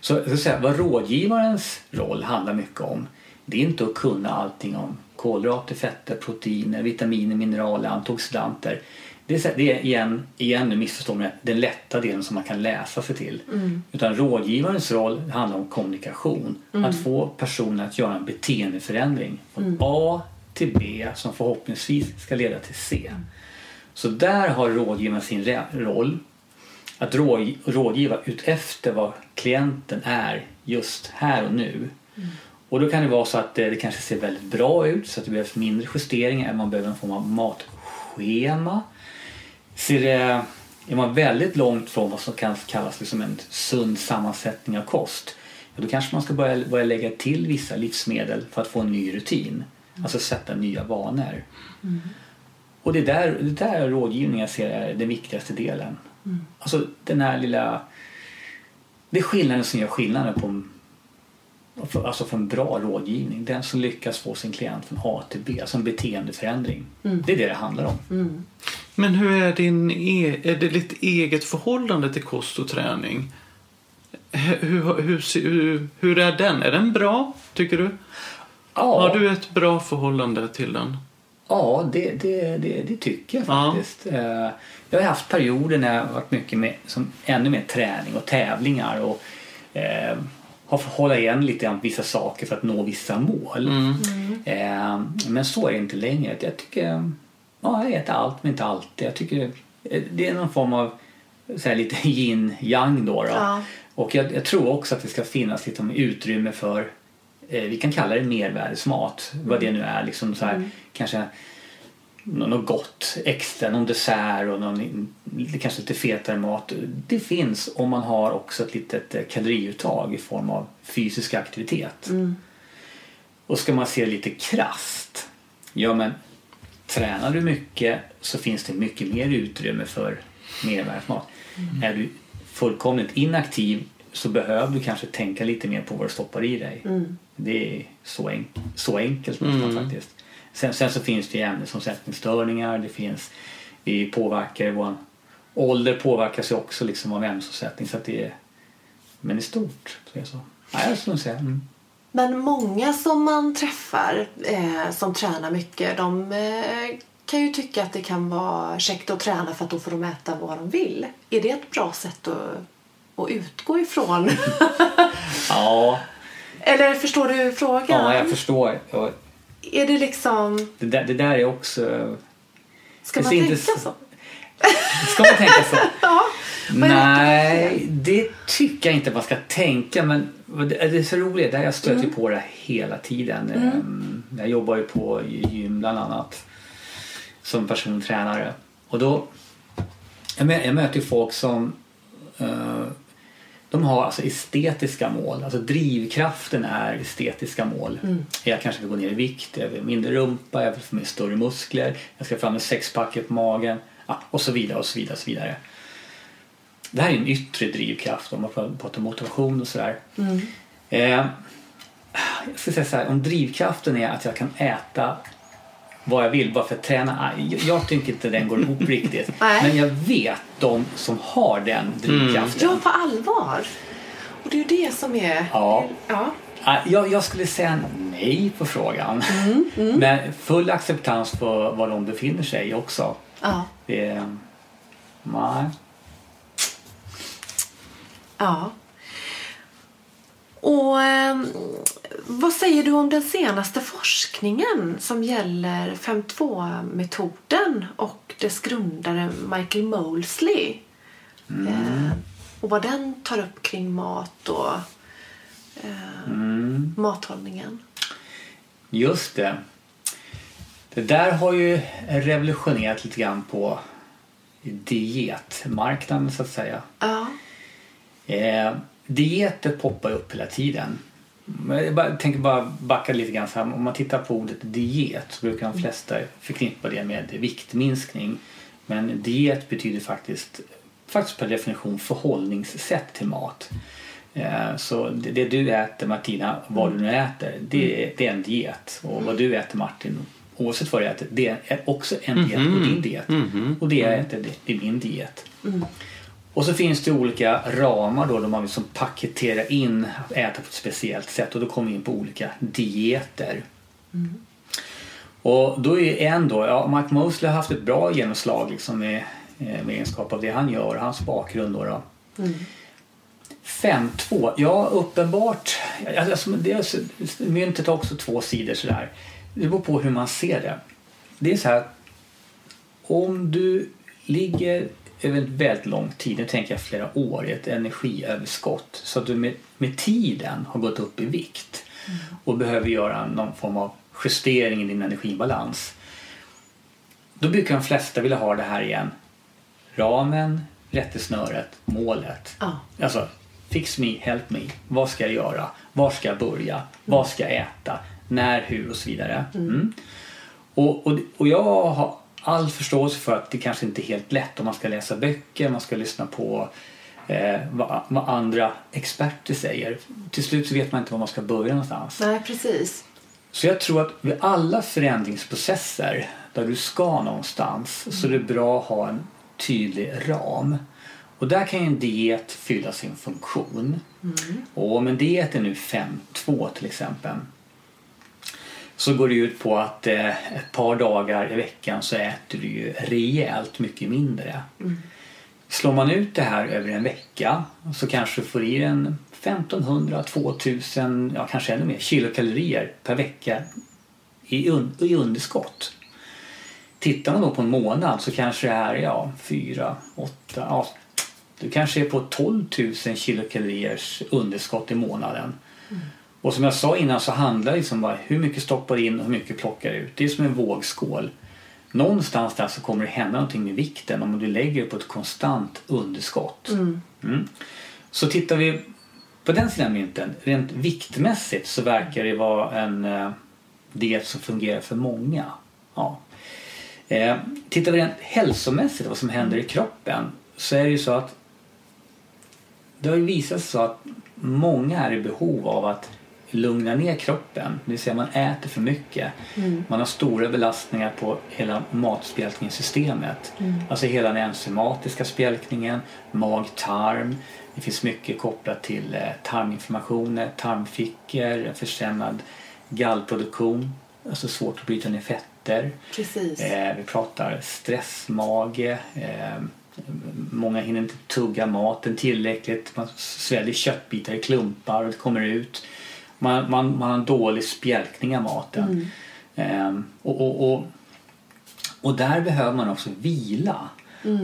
Så ska säga, vad rådgivarens roll handlar mycket om det är inte att kunna allting om kolhydrater, fetter, proteiner, vitaminer, mineraler, antioxidanter. Det är, så- det är igen, igen nu missförstår mig, den lätta delen som man kan läsa sig till. Utan rådgivarens roll handlar om kommunikation. Att få personen att göra en beteendeförändring från A till B som förhoppningsvis ska leda till C. Så där har rådgivaren sin roll att rå- rådgiva utefter vad klienten är just här och nu. Och då kan det vara så att det, det kanske ser väldigt bra ut så att det behövs mindre justeringar man behöver en form av matschema. Ser det, är man väldigt långt från vad som kan kallas liksom en sund sammansättning av kost ja, då kanske man ska börja, börja lägga till vissa livsmedel för att få en ny rutin. Alltså sätta nya vanor. Och det är där, det där rådgivningen ser är den viktigaste delen. Alltså den här lilla... Det är skillnaden som gör skillnaden på för, alltså för en bra rådgivning. Den som lyckas få sin klient från A till B, alltså en beteendeförändring. Det är det det handlar om. Men hur är din e- är det ditt eget förhållande till kost och träning? Hur, hur, hur, hur är den? Är den bra, tycker du? Ja, Har du ett bra förhållande till den? Ja det, det, det, det tycker jag Ja. faktiskt. Eh, Jag har haft perioder när jag har varit mycket med som ännu mer träning och tävlingar och eh, har fått hålla igen lite grann vissa saker för att nå vissa mål. Mm. Eh, men så är det inte längre. Jag tycker, ja, jag äter allt men inte alltid. Jag tycker eh, det är någon form av så här lite (laughs) yin-yang då. då. Ja. Och jag, jag tror också att det ska finnas liksom utrymme för, vi kan kalla det mervärdesmat, vad det nu är. Liksom så här, Kanske nå- något gott extra, någon dessert och någon, kanske lite fetare mat. Det finns om man har också ett litet eh, kaloriuttag i form av fysisk aktivitet. Och ska man se det lite krast, ja men tränar du mycket så finns det mycket mer utrymme för mervärdesmat. Är du fullkomligt inaktiv så behöver du kanske tänka lite mer på vad du stoppar i dig. Det är så, enk- så enkelt nästan faktiskt. Sen, sen så finns det ju ämnesomsättningsstörningar, det finns, vi påverkar vår ålder påverkas ju också liksom av ämnesomsättning så att det är, men i stort så är det så. Nej, jag skulle säga mm. Men många som man träffar eh, som tränar mycket de eh, kan ju tycka att det kan vara käckt att träna för att då får de äta vad de vill. Är det ett bra sätt att, att utgå ifrån? Ja, (laughs) Eller förstår du frågan? ja, jag förstår. Och Är det liksom... Det där, det där är också... Ska man tänka så- så? (laughs) Ska man tänka så? (laughs) Ja. Nej, det tycker jag inte man ska tänka. Men det är så roligt, där jag stöter Mm. på det hela tiden. Ehm, Jag jobbar ju på gym bland annat som persontränare. Och då, jag jag möter ju folk som eh, de har alltså estetiska mål. Alltså drivkraften är estetiska mål. Jag kanske vill gå ner i vikt, jag vill mindre rumpa, jag vill få mer större muskler, jag ska fram med sexpacket på magen ja, och så vidare och så vidare. Och så vidare. Det här är en yttre drivkraft om man pratar motivation och sådär. Eh, jag ska säga så här, om drivkraften är att jag kan äta vad jag vill bara för att träna. ah, Jag, jag tycker inte den går ihop riktigt. (laughs) Men jag vet de som har den drivkraften. Ja, på allvar. Och det är ju det som är... Ja. ja. Ah, Jag, jag skulle säga nej på frågan. Mm, (laughs) Men full acceptans för var de befinner sig också. Ja. Det, nej. Ja. Och ehm, vad säger du om den senaste forskningen som gäller 5.2-metoden och dess grundare Michael Molesley? Eh, och vad den tar upp kring mat och eh, mathållningen. Just det. Det där har ju revolutionerat lite grann på dietmarknaden så att säga. Ja. Eh, dieter poppar upp hela tiden. Jag tänker bara backa lite grann. Här, om man tittar på ordet diet så brukar de flesta förknippa det med viktminskning. Men diet betyder faktiskt, faktiskt per definition förhållningssätt till mat. Eh, Så det, du äter Martina, vad du nu äter, det, är- det är en diet. Och vad du äter Martin, oavsett vad du äter, det är också en diet på din diet. Och det jag äter, det, är min diet. Och så finns det olika ramar då, då man liksom paketerar in att äta på ett speciellt sätt och då kommer vi in på olika dieter. Och då är en då, ja Mike Mosley har haft ett bra genomslag liksom med, eh, med egenskap av det han gör, hans bakgrund då. då. 5-2, ja uppenbart, alltså, det är, så- myntet har också två sidor sådär. Det beror på hur man ser det. Det är så här om du ligger över en väldigt lång tid, nu tänker jag flera år, i ett energiöverskott så att du med, med tiden har gått upp i vikt och behöver göra någon form av justering i din energibalans. Då brukar de flesta vilja ha det här igen. Ramen, rättesnöret, målet. Ja. Alltså, fix me, help me. Vad ska jag göra? Var ska jag börja? Vad ska jag äta? När, hur och så vidare. Mm. Och, och, och jag har all förståelse för att det kanske inte är helt lätt om man ska läsa böcker, man ska lyssna på eh, vad, vad andra experter säger. Till slut så vet man inte var man ska börja någonstans. Nej, precis. Så jag tror att vid alla förändringsprocesser där du ska någonstans så är det bra att ha en tydlig ram. Och där kan ju en diet fylla sin funktion. Och om en diet är nu 5-2 till exempel så går det ut på att eh, ett par dagar i veckan så äter du ju rejält mycket mindre. Slår man ut det här över en vecka så kanske du får i en 1500, 2000, ja kanske ännu mer kilokalorier per vecka i, un- i underskott. Tittar man då på en månad så kanske det är ja, 4, 8, ja, Du kanske är på 12 000 kilokaloriers underskott i månaden. Och som jag sa innan så handlar det liksom bara hur mycket stoppar in och hur mycket plockar ut. Det är som en vågskål. Någonstans där så kommer det hända någonting med vikten om du lägger det på ett konstant underskott. Mm. Så tittar vi på den sidan mynten, rent viktmässigt så verkar det vara en eh, diet som fungerar för många. Ja. Eh, tittar vi rent hälsomässigt vad som händer i kroppen så är det ju så att det har ju visat sig så att många är i behov av att lugna ner kroppen. Det vill säga man äter för mycket. Man har stora belastningar på hela matspjälkningssystemet. Alltså hela den enzymatiska spjälkningen, mag-tarm. Det finns mycket kopplat till eh, tarminflammationer, tarmfickor, försämrad gallproduktion. Alltså svårt att bryta ner fetter. Eh, vi pratar stressmage. Eh, många hinner inte tugga maten tillräckligt. Man sväljer köttbitar i klumpar och det kommer ut. Man, man, man har en dålig spjälkning av maten. Eh, och, och, och, och där behöver man också vila.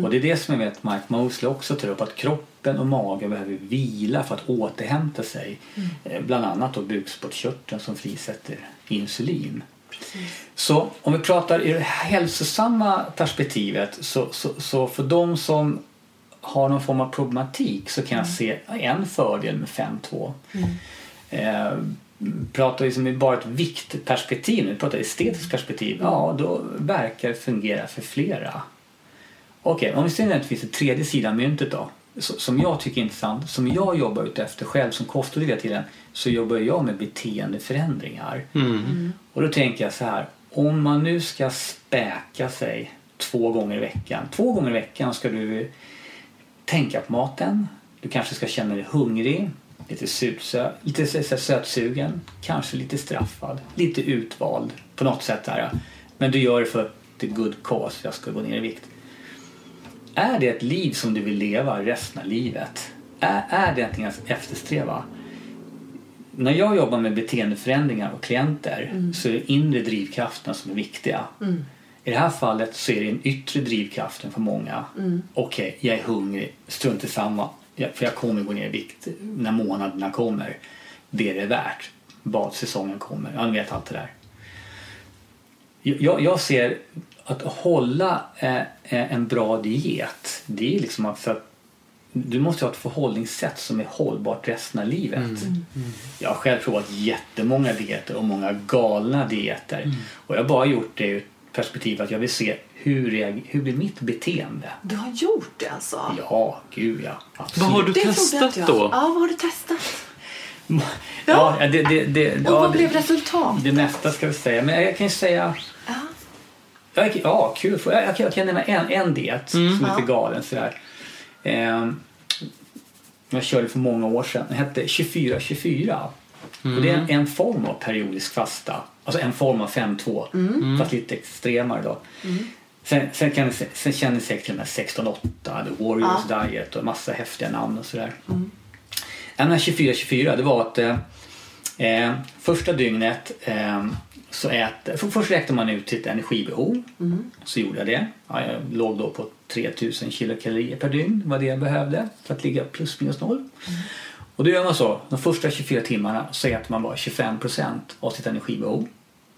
Och det är det som jag vet Mike Mosley också tar upp. Att kroppen och magen behöver vila för att återhämta sig. Eh, bland annat då bukspottkörteln som frisätter insulin. Så om vi pratar i det hälsosamma perspektivet så, så, så för de som har någon form av problematik så kan jag se en fördel med 5.2. Eh, pratar vi som bara ett viktperspektiv, nu pratar estetiskt perspektiv, ja då verkar det fungera för flera. Okej, om vi ser att det finns en tredje sida av myntet då som jag tycker är intressant, som jag jobbar ute efter själv som kostråd hela tiden så jobbar jag med beteendeförändringar. Mm. Och då tänker jag så här, om man nu ska späka sig två gånger i veckan. Två gånger i veckan ska du tänka på maten. Du kanske ska känna dig hungrig, lite, sutsö, lite så- sötsugen, kanske lite straffad, lite utvald på något sätt. Där. Men du gör det för the good cause, jag ska gå ner i vikt. Är det ett liv som du vill leva resten av livet? Är, är det någonting att eftersträva? När jag jobbar med beteendeförändringar och klienter så är det inre drivkrafterna som är viktiga. I det här fallet så är det den yttre drivkraften för många. Okej, jag är hungrig, strunt i samma. Jag- För jag kommer gå ner i vikt när månaderna kommer. Det är det värt. Badsäsongen kommer. Ja, ni vet allt det där. Jag, jag ser att hålla eh, eh, en bra diet, det är liksom att, för att du måste ha ett förhållningssätt som är hållbart resten av livet. Jag har själv provat jättemånga dieter och många galna dieter. Och jag har bara gjort det ur ett perspektiv att jag vill se hur, hur blir mitt beteende? Du har gjort det alltså? Ja, gud ja. Absolut. Vad har du Det testat jag. då? Ja, vad har du testat? Ja, det, det, det, Och ja, vad det- blev resultatet? Det mesta ska vi säga. Men jag kan ju säga... Ja. Ja, ja kul. Jag, jag, jag kan nämna en, en diet som är Ja. lite galen. Sådär. Ehm, jag körde för många år sedan. Den hette 24-24. Och det är en, en form av periodisk fasta. Alltså en form av 5-2. Fast lite extremare då. Sen, sen, kan sen känner ni säkert till den här 16-8, The Warriors Diet och massa häftiga namn och sådär. Den här 24-24 det var att eh, eh, första dygnet eh, så äter, för först räknar man ut sitt energibehov. Så gjorde jag det. Ja, jag låg då på 3000 kilokalorier per dygn var det jag behövde för att ligga plus minus noll. Och då gör man så, de första 24 timmarna så äter man bara 25% av sitt energibehov.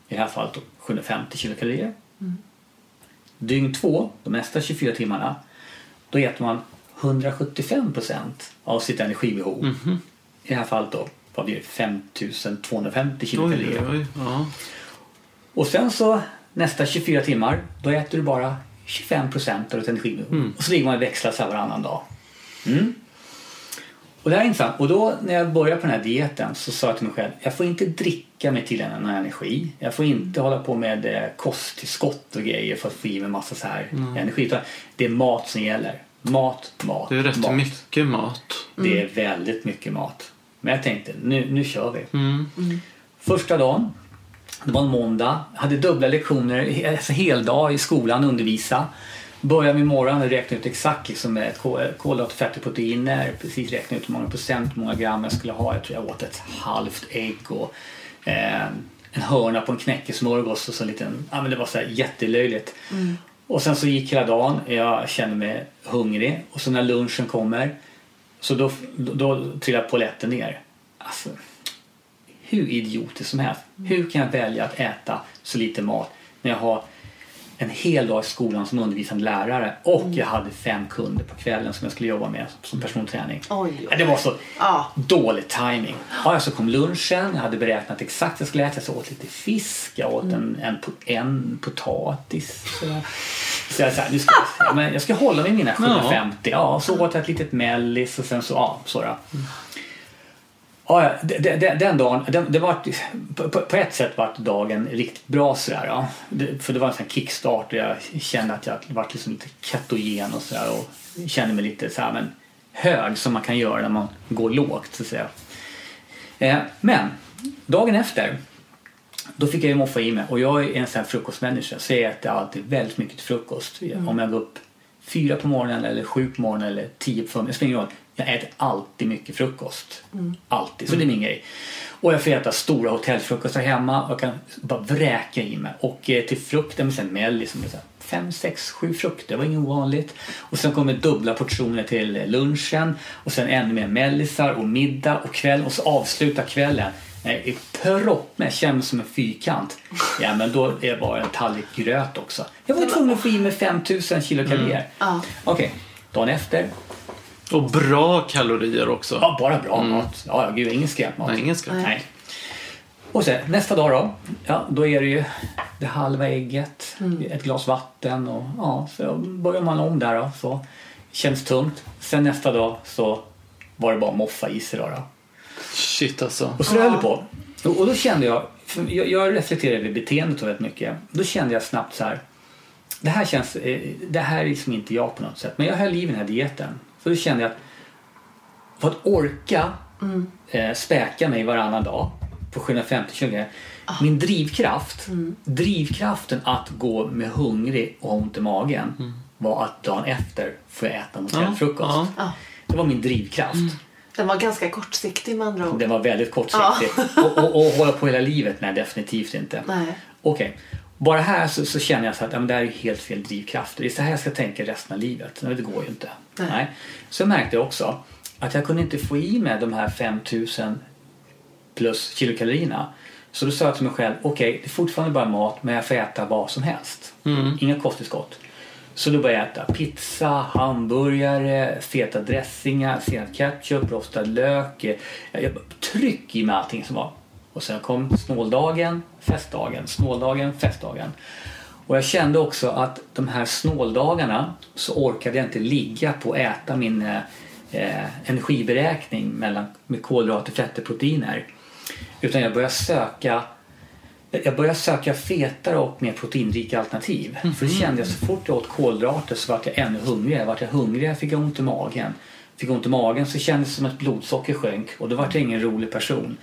I det här fallet då 750 kilokalorier. Dygn två, de nästa 24 timmarna, då äter man 175% av sitt energibehov. I det här fallet då, vad blir det? 5250 Oj, kilokalorier. ja. Och sen så nästa 24 timmar, då äter du bara 25% av ditt energibehov. Och så ligger man och växlar så här varannan dag. Mm. Och det här är intressant. Och då när jag började på den här dieten så sa jag till mig själv, jag får inte dricka mig till någon energi. Jag får inte hålla på med eh, kosttillskott och grejer för att få i mig massa så här energi. Utan det är mat som gäller. Mat, mat, Det är rätt mat. mycket mat. Det är väldigt mycket mat. Men jag tänkte, nu, nu kör vi. Mm. Första dagen, det var en måndag. Jag hade dubbla lektioner, alltså heldag i skolan, undervisa. Började med morgonen och räknade ut exakt liksom med kol- kolhydrater, fetter, proteiner. Precis räknade ut hur många procent, hur många gram jag skulle ha. Jag tror jag åt ett halvt ägg och eh, en hörna på en knäckesmörgås och så en liten, ja men det var så här jättelöjligt. Och sen så gick hela dagen. Jag kände mig hungrig. Och så när lunchen kommer så då, då, då trillar polletten ner. Alltså, hur idiotiskt som helst. Hur kan jag välja att äta så lite mat när jag har en hel dag i skolan som undervisande lärare och Mm. jag hade fem kunder på kvällen som jag skulle jobba med som personträning. Oj, oj. Det var så Ja. dålig timing. Ja, så kom lunchen, jag hade beräknat exakt vad jag skulle äta. Så jag åt lite fisk, jag åt Mm. en, en, en potatis. sådär. Så jag, så här, nu ska, ja, men jag ska hålla mig mina 750. Ja, så åt jag ett litet mellis och sen så, ja, så då. Ja, ja, de- de- de- den dagen, den, det var, på, på ett sätt var dagen riktigt bra sådär. Ja. Det, för det var en sån kickstart och jag kände att jag var liksom lite ketogen och sådär och kände mig lite så här, men hög som man kan göra när man går lågt så att säga. Eh, men dagen efter då fick jag ju moffa i mig och jag är en sån här frukostmänniska så jag äter alltid väldigt mycket till frukost. Om jag går upp fyra på morgonen eller sju på morgonen eller tio på förmiddagen, det spelar ingen roll. Jag äter alltid mycket frukost. Alltid, så det är min grej. Och jag får äta stora hotellfrukostar hemma och kan bara vräka i mig. Och eh, till frukten med mellis som är så här fem, sex, sju frukter, det var inget ovanligt. Och sen kommer dubbla portioner till eh, lunchen och sen ännu mer mellisar och middag och kväll och så avsluta kvällen i proppmätt, känns som en fyrkant. Ja, men då är det bara en tallrik gröt också. Jag var tvungen att få i mig 5000 kilokalorier. Ja. Okej, dagen efter. Och bra kalorier också. Ja, bara bra mat. Ja, ja, gud, ingen skräpmat. Nej, ingen skräp. Nej. Och sen nästa dag då. Ja, då är det ju det halva ägget, ett glas vatten och ja, så börjar man om där då. Så känns tungt. Sen nästa dag så var det bara moffa i sig då. då. Shit alltså. Och så höll det på. Och, och då kände jag, jag, jag reflekterade över beteendet väldigt mycket. Då kände jag snabbt så här. Det här känns, eh, det här är liksom inte jag på något sätt. Men jag höll i den här dieten. Så då kände jag att för att orka eh, späka mig varannan dag på 750 kg. Min drivkraft, drivkraften att gå med hungrig och ont i magen var att dagen efter får jag äta en hotellfrukost. Ja, Ja. Det var min drivkraft. Den var ganska kortsiktig med andra ord. Den var väldigt kortsiktig. Och, och, och hålla på hela livet? Nej, definitivt inte. Nej. Okej. Bara här så, så känner jag så att ja, men det här är helt fel drivkrafter. Det är så här jag ska tänka resten av livet. Men det går ju inte. Nej. Så märkte jag också att jag kunde inte få i mig de här 5000 plus kilokalorierna. Så då sa jag till mig själv, okej det är fortfarande bara mat men jag får äta vad som helst. Inga kosttillskott. Så då började jag äta pizza, hamburgare, feta dressingar, senap ketchup, rostad lök. Jag, jag bara tryck i mig allting som var. Och sen kom snåldagen, festdagen, snåldagen, festdagen. Och jag kände också att de här snåldagarna så orkade jag inte ligga på att äta min eh, eh, energiberäkning mellan, med kolhydrater, fetter, proteiner. Utan jag började söka jag började söka fetare och mer proteinrika alternativ. För det kände jag så fort jag åt kolhydrater så vart jag ännu hungrigare. Vart jag hungrigare fick jag ont i magen. Fick ont i magen så kändes det som att blodsocker sjönk och då vart jag ingen rolig person.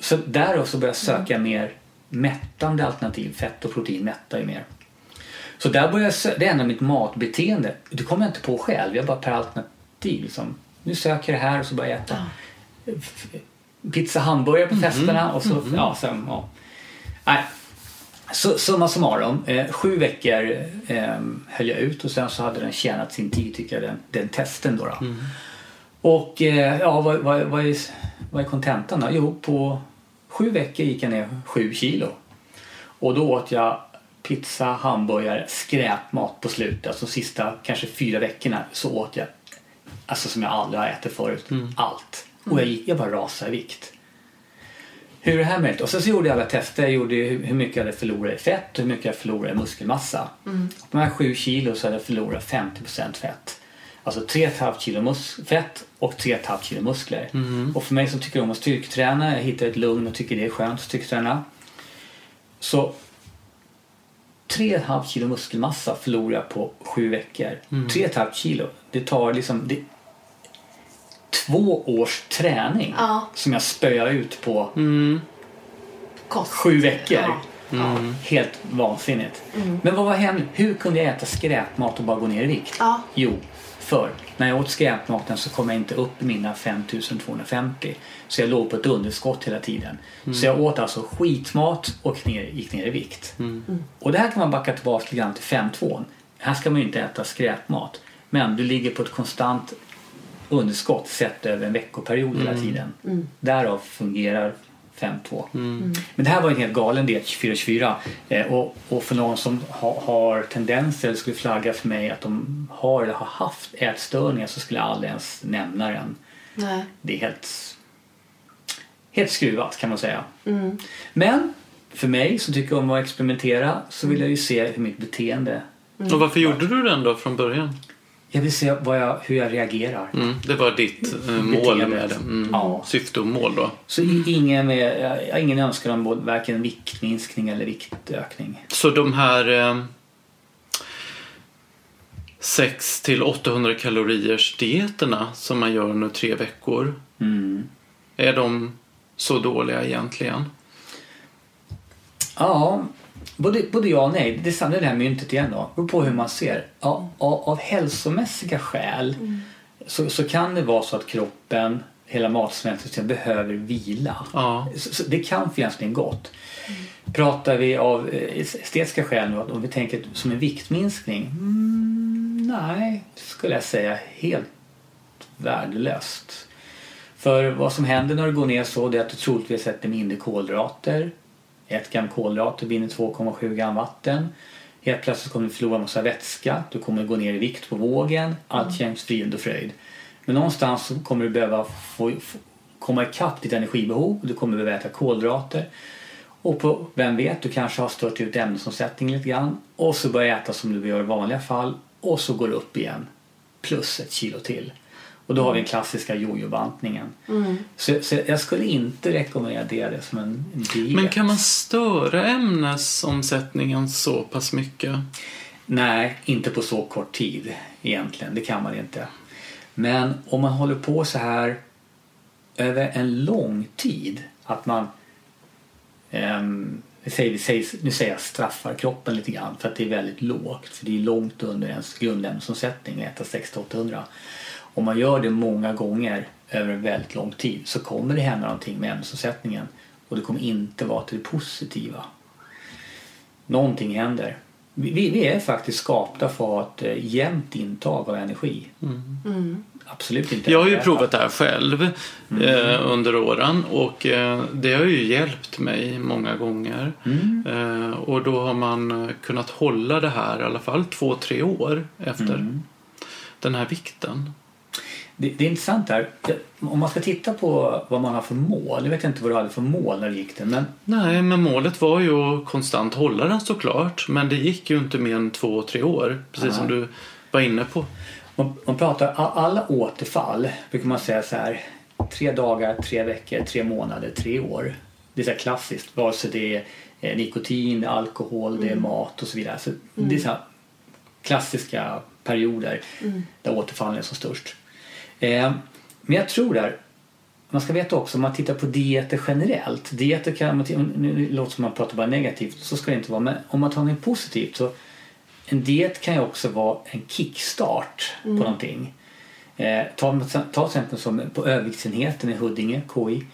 Så därav så började jag söka mer mättande alternativ. Fett och protein mättar ju mer. Så där började jag det ändrar mitt matbeteende. Det kom jag inte på själv. Jag bara per alternativ. Liksom. Nu söker jag det här och så börjar jag äta pizza hamburgare på festerna. Och så, ja, sen, ja. Nej. Så, summa summarum, eh, sju veckor eh, höll jag ut och sen så hade den tjänat sin tid tycker jag, den, den testen då. då. Och eh, ja, vad, vad, vad, är, vad är kontentan då? Jo, på sju veckor gick jag ner sju kilo. Och då åt jag pizza, hamburgare, skräpmat på slutet. Alltså de sista kanske fyra veckorna så åt jag alltså som jag aldrig har ätit förut. Allt. Och jag, jag bara rasade i vikt. Hur är det här möjligt? Och sen så gjorde jag alla tester. Jag gjorde hur, mycket jag hade förlorat i fett och hur mycket jag förlorat i muskelmassa. På de här sju kilo så hade jag förlorat 50% fett. Alltså 3,5 kilo mus- fett och 3,5 kilo muskler. Och för mig som tycker om att styrketräna, jag hittar ett lugn och tycker det är skönt att styrketräna. Så 3,5 kilo muskelmassa förlorar jag på sju veckor. 3,5 kilo, det tar liksom det, två års träning Ja. som jag spöar ut på Kost. sju veckor. Ja. Ja. Helt vansinnigt. Men vad var hemligt? Hur kunde jag äta skräpmat och bara gå ner i vikt? Ja. Jo, för när jag åt skräpmaten så kom jag inte upp i mina 5250. Så jag låg på ett underskott hela tiden. Så jag åt alltså skitmat och ner, gick ner i vikt. Och det här kan man backa tillbaka lite grann till 5.2. här ska man ju inte äta skräpmat. Men du ligger på ett konstant underskott sett över en veckoperiod hela tiden. Därav fungerar 5-2. Men det här var en helt galen 24-24 eh, och, och för någon som ha, har tendenser eller skulle flagga för mig att de har eller har haft ätstörningar så skulle jag aldrig ens nämna den. Nej. Det är helt, helt skruvat kan man säga. Men för mig som tycker om att experimentera så vill jag ju se hur mitt beteende Och varför gjorde du den då från början? Jag vill se jag, hur jag reagerar. Mm, det var ditt eh, mål med det. Mm. Ja. Syfte och mål då. Så ingen, med, jag jag har ingen önskan om både- varken viktminskning eller viktökning. Så de här eh, 6 till 800 kaloriers dieterna som man gör under tre veckor. Mm. Är de så dåliga egentligen? Ja, både, både ja och nej. Det är det här myntet igen då. Det beror på hur man ser. Ja, av, av hälsomässiga skäl så, så kan det vara så att kroppen, hela matsmältningssystemet behöver vila. Ja. Så, så det kan finnas en gott. Pratar vi av eh, estetiska skäl nu, om vi tänker som en viktminskning? Mm, nej, skulle jag säga helt värdelöst. För vad som händer när du går ner så är att du troligtvis äter mindre kolhydrater. Ett gram kolhydrater binder 2,7 gram vatten. Helt plötsligt kommer du förlora massa vätska. Du kommer gå ner i vikt på vågen. Allt känns frid och fröjd. Men någonstans kommer du behöva få, få, komma ikapp ditt energibehov. Du kommer behöva äta kolhydrater. Och på, vem vet, du kanske har stört ut ämnesomsättningen lite grann. Och så börjar äta som du gör i vanliga fall. Och så går det upp igen. Plus ett kilo till. Och då har vi den klassiska jojo-bantningen. Så, så jag skulle inte rekommendera det som en, diet. Men kan man störa ämnesomsättningen så pass mycket? Nej, inte på så kort tid egentligen. Det kan man inte. Men om man håller på så här över en lång tid, att man ehm, säger, säger, nu säger jag straffar kroppen lite grann för att det är väldigt lågt. För det är långt under ens grundämnesomsättning, äta 600-800. Om man gör det många gånger över en väldigt lång tid så kommer det hända någonting med ämnesomsättningen och det kommer inte vara till det positiva. Någonting händer. Vi, vi är faktiskt skapta för att ha ett eh, jämnt intag av energi. Absolut inte. Jag har ju provat det här själv eh, under åren och eh, det har ju hjälpt mig många gånger. Mm. Eh, och då har man eh, kunnat hålla det här i alla fall två, tre år efter Mm. den här vikten. Det, det är intressant här. Om man ska titta på vad man har för mål. Nu vet jag inte vad du hade för mål när du gick det. Men Nej, men målet var ju att konstant hålla den såklart. Men det gick ju inte mer än två, tre år. Precis Nej. som du var inne på. man, man pratar alla återfall. Brukar man säga så här. Tre dagar, tre veckor, tre månader, tre år. Det är så här klassiskt. Vare sig det är eh, nikotin, det är alkohol, det är mat och så vidare. Så Det är så här klassiska perioder där återfallen är som störst. Eh, men jag tror där man ska veta också om man tittar på dieter generellt. Dieter kan nu låter som man pratar bara negativt, så ska det inte vara. Men om man tar något positivt så en diet kan ju också vara en kickstart på någonting. Eh, ta, ta till exempel som på överviktsenheten i Huddinge, KI.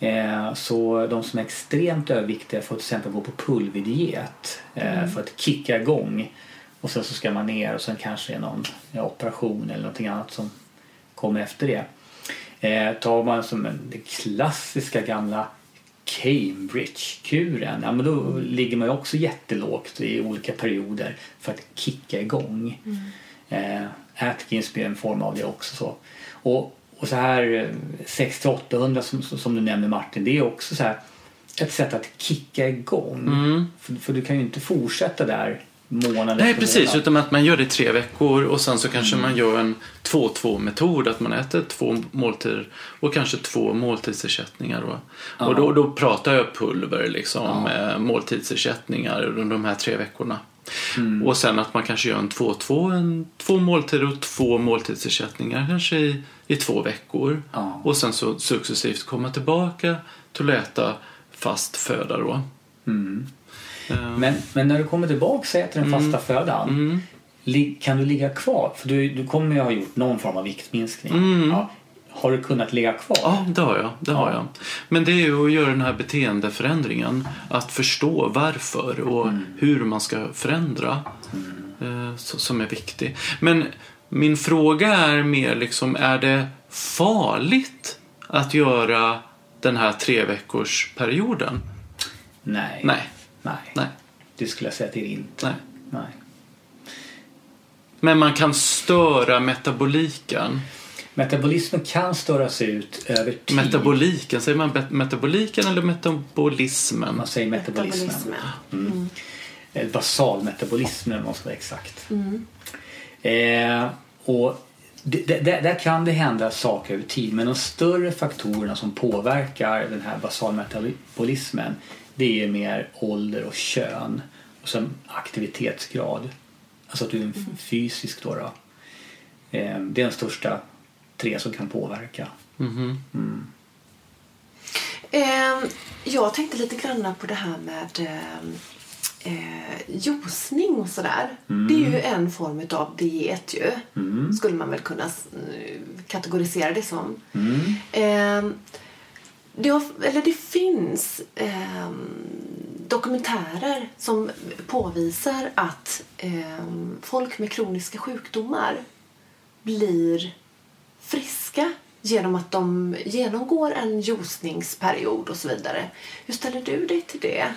Eh, så de som är extremt överviktiga får till exempel gå på pulverdiet eh, för att kicka igång. Och sen så ska man ner och sen kanske det är någon ja, operation eller någonting annat som kommer efter det. Eh, tar man som en, den klassiska gamla Cambridge-kuren, ja, men då ligger man också jättelågt i olika perioder för att kicka igång. Eh, Atkins blir en form av det också. Så. Och, och så här eh, 600-800 som, som du nämner Martin, det är också så här ett sätt att kicka igång. För, för du kan ju inte fortsätta där månad Nej, precis. Utan att man gör det i tre veckor och sen så kanske man gör en 2-2-metod. Att man äter två måltider och kanske två måltidsersättningar. Då. Ja. Och då, då pratar jag pulver, liksom, Ja. eh, måltidsersättningar under de här tre veckorna. Mm. Och sen att man kanske gör en 2-2, en, två måltider och två måltidsersättningar kanske i, i två veckor. Ja. Och sen så successivt komma tillbaka till att äta fast föda då. Mm. Eh, Men, men när du kommer tillbaka och äter den fasta födan mm. kan du ligga kvar? För du, du kommer ju ha gjort någon form av viktminskning. Mm. Ja. Har du kunnat ligga kvar? Ja, det har jag. Det har Ja. jag. Men det är ju att göra den här beteendeförändringen. Att förstå varför och Mm. hur man ska förändra. eh, så- som är viktig. Men min fråga är mer liksom, är det farligt att göra den här tre veckors perioden? Nej. Nej, Nej. nej, Det skulle jag säga till inte. nej. Nej. Men man kan störa metaboliken. Metabolismen kan störas ut över tid. Metaboliken, säger man metaboliken eller metabolismen? Man säger metabolismen. Metabolismen. Eh, Basalmetabolismen om man ska vara exakt. Eh, och det, det, där där kan det hända saker över tid men de större faktorerna som påverkar den här basalmetabolismen det är mer ålder och kön och sen aktivitetsgrad. Alltså att du är f- fysisk då. då. Eh, det är de största tre som kan påverka. Mhm. Eh, jag tänkte lite grann på det här med eh, eh, juicning och sådär. Det är ju en form av diet ju. Skulle man väl kunna kategorisera det som. Eh, det, har, eller det finns eh, dokumentärer som påvisar att eh, folk med kroniska sjukdomar blir friska genom att de genomgår en ljusningsperiod och så vidare. Hur ställer du dig till det?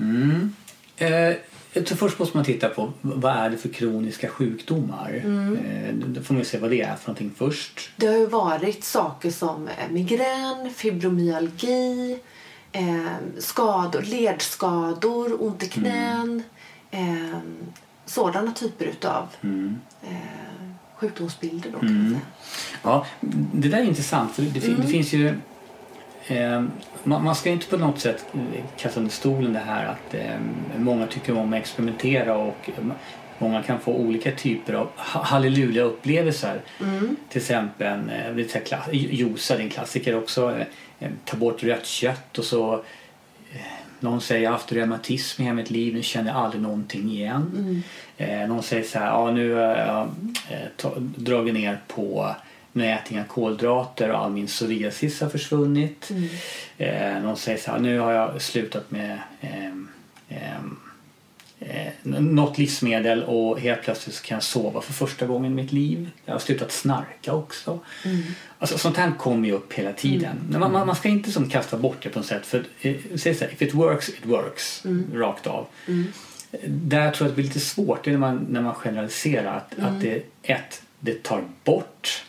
Mm. Eh, jag tror först måste man titta på vad är det för kroniska sjukdomar. Eh, då får man se vad det är för någonting först. Det har ju varit saker som eh, migrän, fibromyalgi, eh, skador, ledskador, ont i knän. Eh, sådana typer utav eh, sjukdomsbilder då säga. Ja, det där är intressant för det, det finns ju man, man ska inte på något sätt eh, kasta under stolen det här att eh, många tycker om att experimentera och eh, många kan få olika typer av ha- halleluja-upplevelser. Till exempel lite här klass, josa, en klassiker också. Ta bort rött kött och så någon säger jag har haft reumatism i hela mitt liv, nu känner jag aldrig någonting igen. Eh, någon säger så här, ja nu har jag dragit ner på nu äter jag inga kolhydrater och all min psoriasis har försvunnit. Eh, någon säger så här, nu har jag slutat med ehm, ehm, eh, något livsmedel och helt plötsligt kan jag sova för första gången i mitt liv. Jag har slutat snarka också. Alltså, sånt här kommer ju upp hela tiden. Men man, man, man ska inte som kasta bort det på något sätt. För eh, säg så här, if it works, it works. Rakt av. Där tror jag att det blir lite svårt det är när man, när man generaliserar. Att, att det, ett, det tar bort.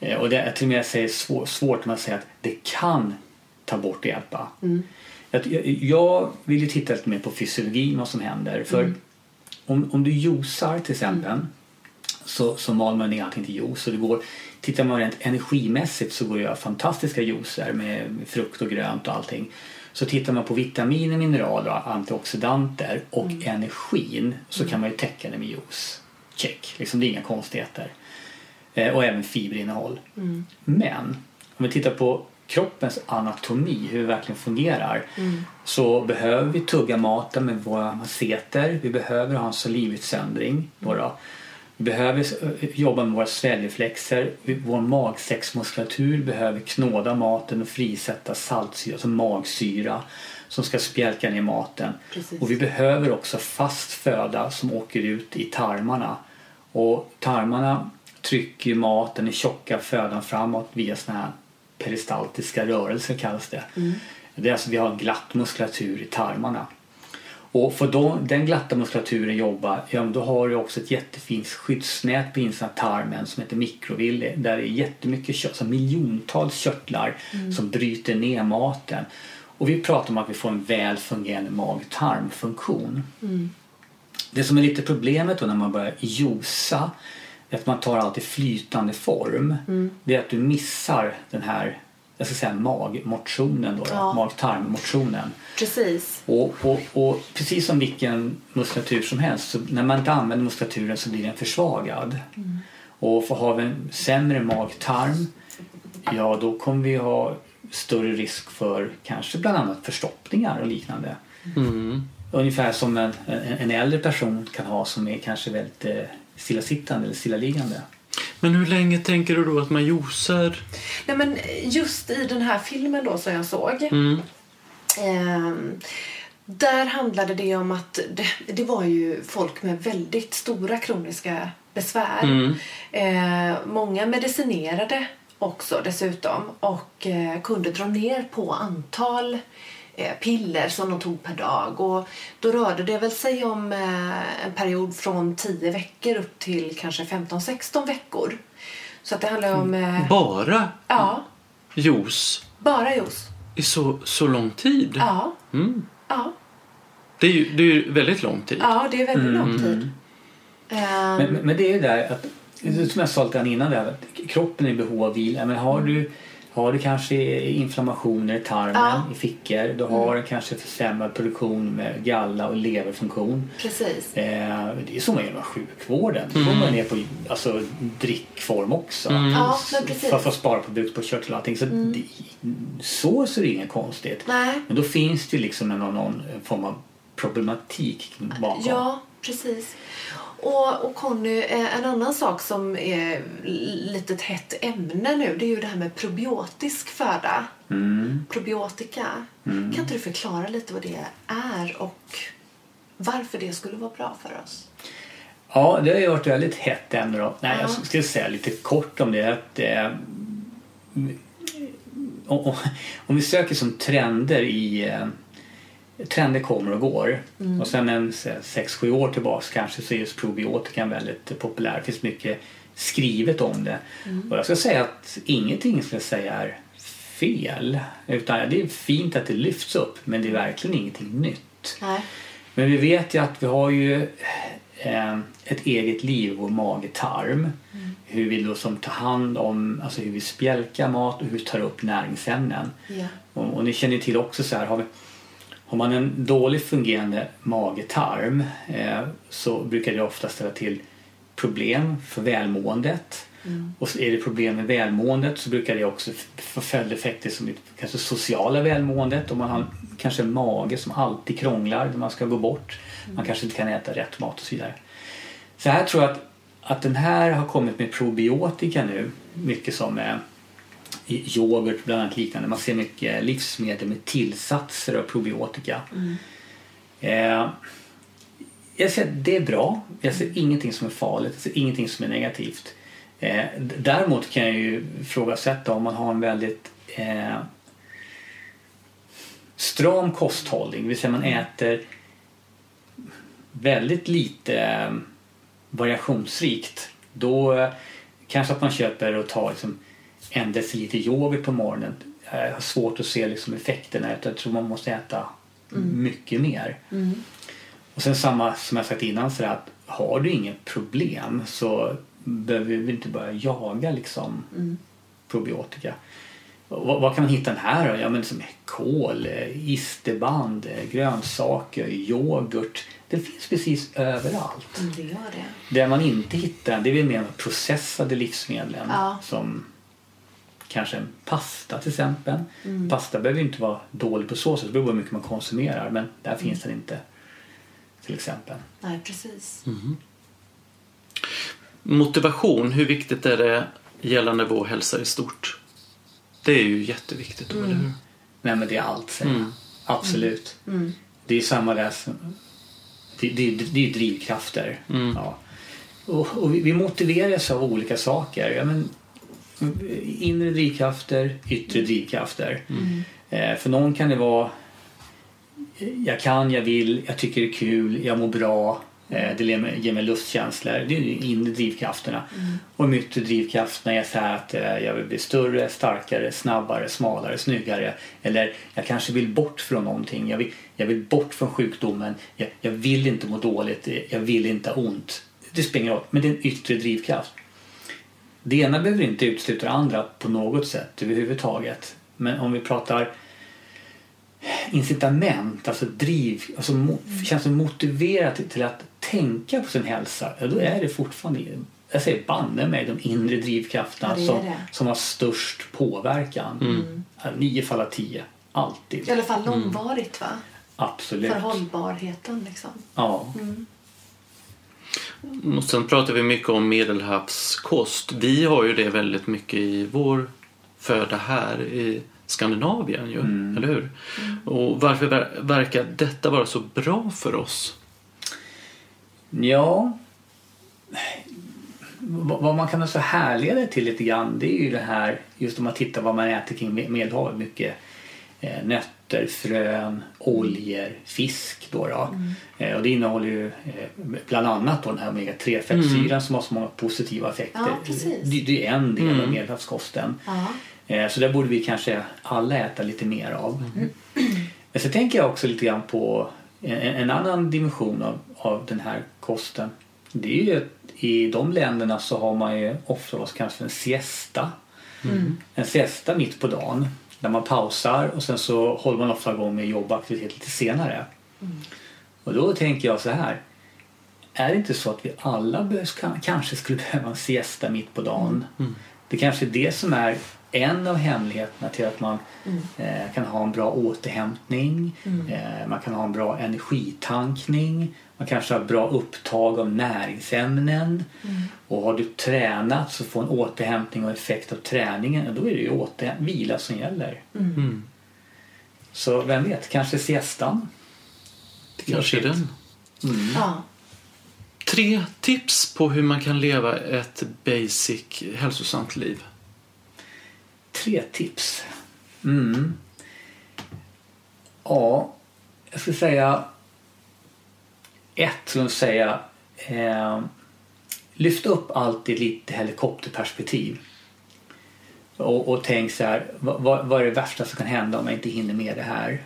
Eh, Och det är till och med säger svår, svårt när man säger att det kan ta bort och hjälpa. Jag, jag- jag vill ju titta lite mer på fysiologin, vad som händer. För om, om du juicar till exempel så, så mal man ner allting till juice. Och det går, tittar man rent energimässigt så går det att göra fantastiska juicer med frukt och grönt och allting. Så tittar man på vitaminer, mineraler, antioxidanter och energin så kan man ju täcka det med juice. Check, liksom det är inga konstigheter. Eh, och även fiberinnehåll. Men om vi tittar på kroppens anatomi, hur det verkligen fungerar så behöver vi tugga maten med våra masseter. Vi behöver ha en salivutsöndring. Då då. Vi behöver eh, jobba med våra sväljreflexer. Vår magsäcksmuskulatur behöver knåda maten och frisätta saltsyra, alltså magsyra som ska spjälka ner maten. Precis. Och vi behöver också fast föda som åker ut i tarmarna. Och tarmarna trycker maten, den tjocka födan framåt via såna här peristaltiska rörelser kallas det. Det är alltså vi har en glatt muskulatur i tarmarna. Och för då, den glatta muskulaturen jobba, ja, då har du också ett jättefint skyddsnät på insidan av tarmen som heter mikrovilli. Där det är jättemycket kött, alltså miljontals körtlar som bryter ner maten. Och vi pratar om att vi får en väl fungerande mag-tarmfunktion. Det som är lite problemet då när man börjar josa att man tar alltid flytande form. Det är att du missar den här jag ska säga magmotionen då, Ja. mag-tarmmotionen. Precis. Och, och, och precis som vilken muskulatur som helst, så när man inte använder muskulaturen så blir den försvagad. Och för har vi en sämre mag-tarm, ja då kommer vi ha större risk för kanske bland annat förstoppningar och liknande. Mm. Ungefär som en, en, en äldre person kan ha som är kanske väldigt eh, stillasittande eller stillaliggande. Men hur länge tänker du då att man juicar? Nej, men just i den här filmen då som jag såg Mm. ehm, Där handlade det om att det, det var ju folk med väldigt stora kroniska besvär. Mm. Eh, många medicinerade också dessutom och eh, kunde dra ner på antal eh, piller som de tog per dag. Och då rörde det väl sig om eh, en period från 10 veckor upp till kanske 15-16 veckor. Så att det handlar om... Eh, Bara ja, juice bara juice. i så, så lång tid? Ja, Mm. ja, Det, är ju, det är väldigt lång tid. ja, det är väldigt Mm. lång tid. Men, men- det är ju där att, som jag sa lite innan där, att kroppen är i behov av vila. Men har du, har du kanske inflammationer i tarmen, Ja. i fickor, du har en kanske försämrad produktion med galla och leverfunktion. precis. Eh, det är så man gör med sjukvården. Då får man ner på alltså, drickform också. Mm. Ja, precis. Mm. För, att spara på bukspottkörtel och allting. Så, det, så, så är det inget konstigt. Nej. Men då finns det liksom någon, någon form av problematik bakom. Ja, precis. Och, och Conny, eh, en annan sak som är lite ett hett ämne nu det är ju det här med probiotisk föda. Mm. Probiotika. Kan inte du förklara lite vad det är och varför det skulle vara bra för oss? Ja, det har ju varit väldigt hett ämne då. Nej, Ja. jag skulle säga lite kort om det. Att, eh, om, om- om vi söker som trender i... Eh, trender kommer och går. Och sen en 6-7 år tillbaks kanske så är just probiotikan väldigt populär. Det finns mycket skrivet om det. Och jag ska säga att ingenting ska jag säga är fel. Utan det är fint att det lyfts upp men det är verkligen ingenting nytt. Nej. Men vi vet ju att vi har ju eh, ett eget liv, vår mage-tarm. Hur vi då som tar hand om, alltså hur vi spjälkar mat och hur vi tar upp näringsämnen. Ja. Och, och ni känner ju till också så här, har, vi, har man en dåligt fungerande mage-tarm eh, så brukar det ofta ställa till problem för välmåendet. Och så är det problem med välmåendet så brukar det också få följdeffekter som kanske sociala välmåendet. Om man har kanske en mage som alltid krånglar när man ska gå bort. Man kanske inte kan äta rätt mat och så vidare. Så här tror jag att, att den här har kommit med probiotika nu. Mycket som yoghurt bland annat liknande. Man ser mycket livsmedel med tillsatser av probiotika. Eh, jag ser att det är bra. Jag ser ingenting som är farligt. Jag ser ingenting som är negativt. Eh, däremot kan jag ju ifrågasätta om man har en väldigt eh, stram kosthållning. Det vill säga man äter väldigt lite eh, variationsrikt. Då kanske att man köper och tar liksom en deciliter yoghurt på morgonen. Jag har svårt att se liksom effekterna. Jag tror man måste äta mycket mer. Och sen samma som jag sagt innan, så att har du inget problem så behöver vi inte börja jaga liksom probiotika. Och Vad, vad kan man hitta den här då? Ja men som kål, eh, isterband, grönsaker, yoghurt. Det finns precis överallt. Mm, det gör det. Det man inte hittar det är väl mer de processade livsmedlen Ja. som kanske en pasta till exempel. Pasta behöver ju inte vara dålig på så sätt, det beror på hur mycket man konsumerar men där finns den inte till exempel. Nej, precis. Motivation, hur viktigt är det gällande vår hälsa i stort? Det är ju jätteviktigt, eller hur? Nej men det är allt säger jag. Mm. Absolut. Det är samma där som, det, det, det är drivkrafter. Mm. Ja. Och, och vi, vi motiveras av olika saker. Ja, men, inre drivkrafter, yttre drivkrafter. Eh, för någon kan det vara eh, jag kan, jag vill, jag tycker det är kul, jag mår bra. Eh, det ger mig, ger mig lustkänslor. Det är de inre drivkrafterna. Och de yttre drivkrafterna är så här att eh, jag vill bli större, starkare, snabbare, smalare, snyggare. Eller jag kanske vill bort från någonting. Jag vill, jag vill bort från sjukdomen. Jag, jag vill inte må dåligt. Jag vill inte ha ont. Det spelar ingen roll, men det är en yttre drivkraft. Det ena behöver inte utesluta det andra på något sätt överhuvudtaget. Men om vi pratar incitament, alltså driv, alltså mo- känns det motiverat till, att tänka på sin hälsa, ja, då är det fortfarande, jag säger banne mig, de inre drivkrafterna Ja, det som, som har störst påverkan. Ja, Nio fall av tio. Alltid. I alla fall långvarigt, va? Absolut. För hållbarheten, liksom. Ja. Och sen pratar vi mycket om medelhavskost. Vi har ju det väldigt mycket i vår föda här i Skandinavien ju, eller hur? Och varför ver- verkar detta vara så bra för oss? Ja, vad man kan alltså härleda det till lite grann det är ju det här just om man tittar vad man äter kring Med- Medelhavet. Mycket eh, nötter, frön, oljor, fisk. Då då. Eh, och det innehåller ju eh, bland annat då den här omega-3 fettsyran som har så många positiva effekter. Ja, det, det är en del av medelhavskosten. Ja. Eh, Så där borde vi kanske alla äta lite mer av. (clears throat) Men så tänker jag också lite grann på en, en annan dimension av, av den här kosten. Det är ju att i de länderna så har man ju ofta vad som kallas för en siesta. En siesta mitt på dagen. Där man pausar och sen så håller man ofta igång med jobb och aktivitet lite senare. Och då tänker jag så här. Är det inte så att vi alla behövs, kanske skulle (laughs) behöva en siesta mitt på dagen? Det kanske är det som är en av hemligheterna till att man eh, kan ha en bra återhämtning. Eh, man kan ha en bra energitankning. Man kanske har bra upptag av näringsämnen. Och har du tränat så får en återhämtning och effekt av träningen. och Då är det ju åter, vila som gäller. Mm. Så vem vet, kanske siestan? Det kanske är den. Ja. Tre tips på hur man kan leva ett basic hälsosamt liv. Tre tips. Mm. Ja, jag skulle säga ett skulle jag säga eh, lyft upp allt i lite helikopterperspektiv. Och, och tänk så här, vad, vad är det värsta som kan hända om jag inte hinner med det här?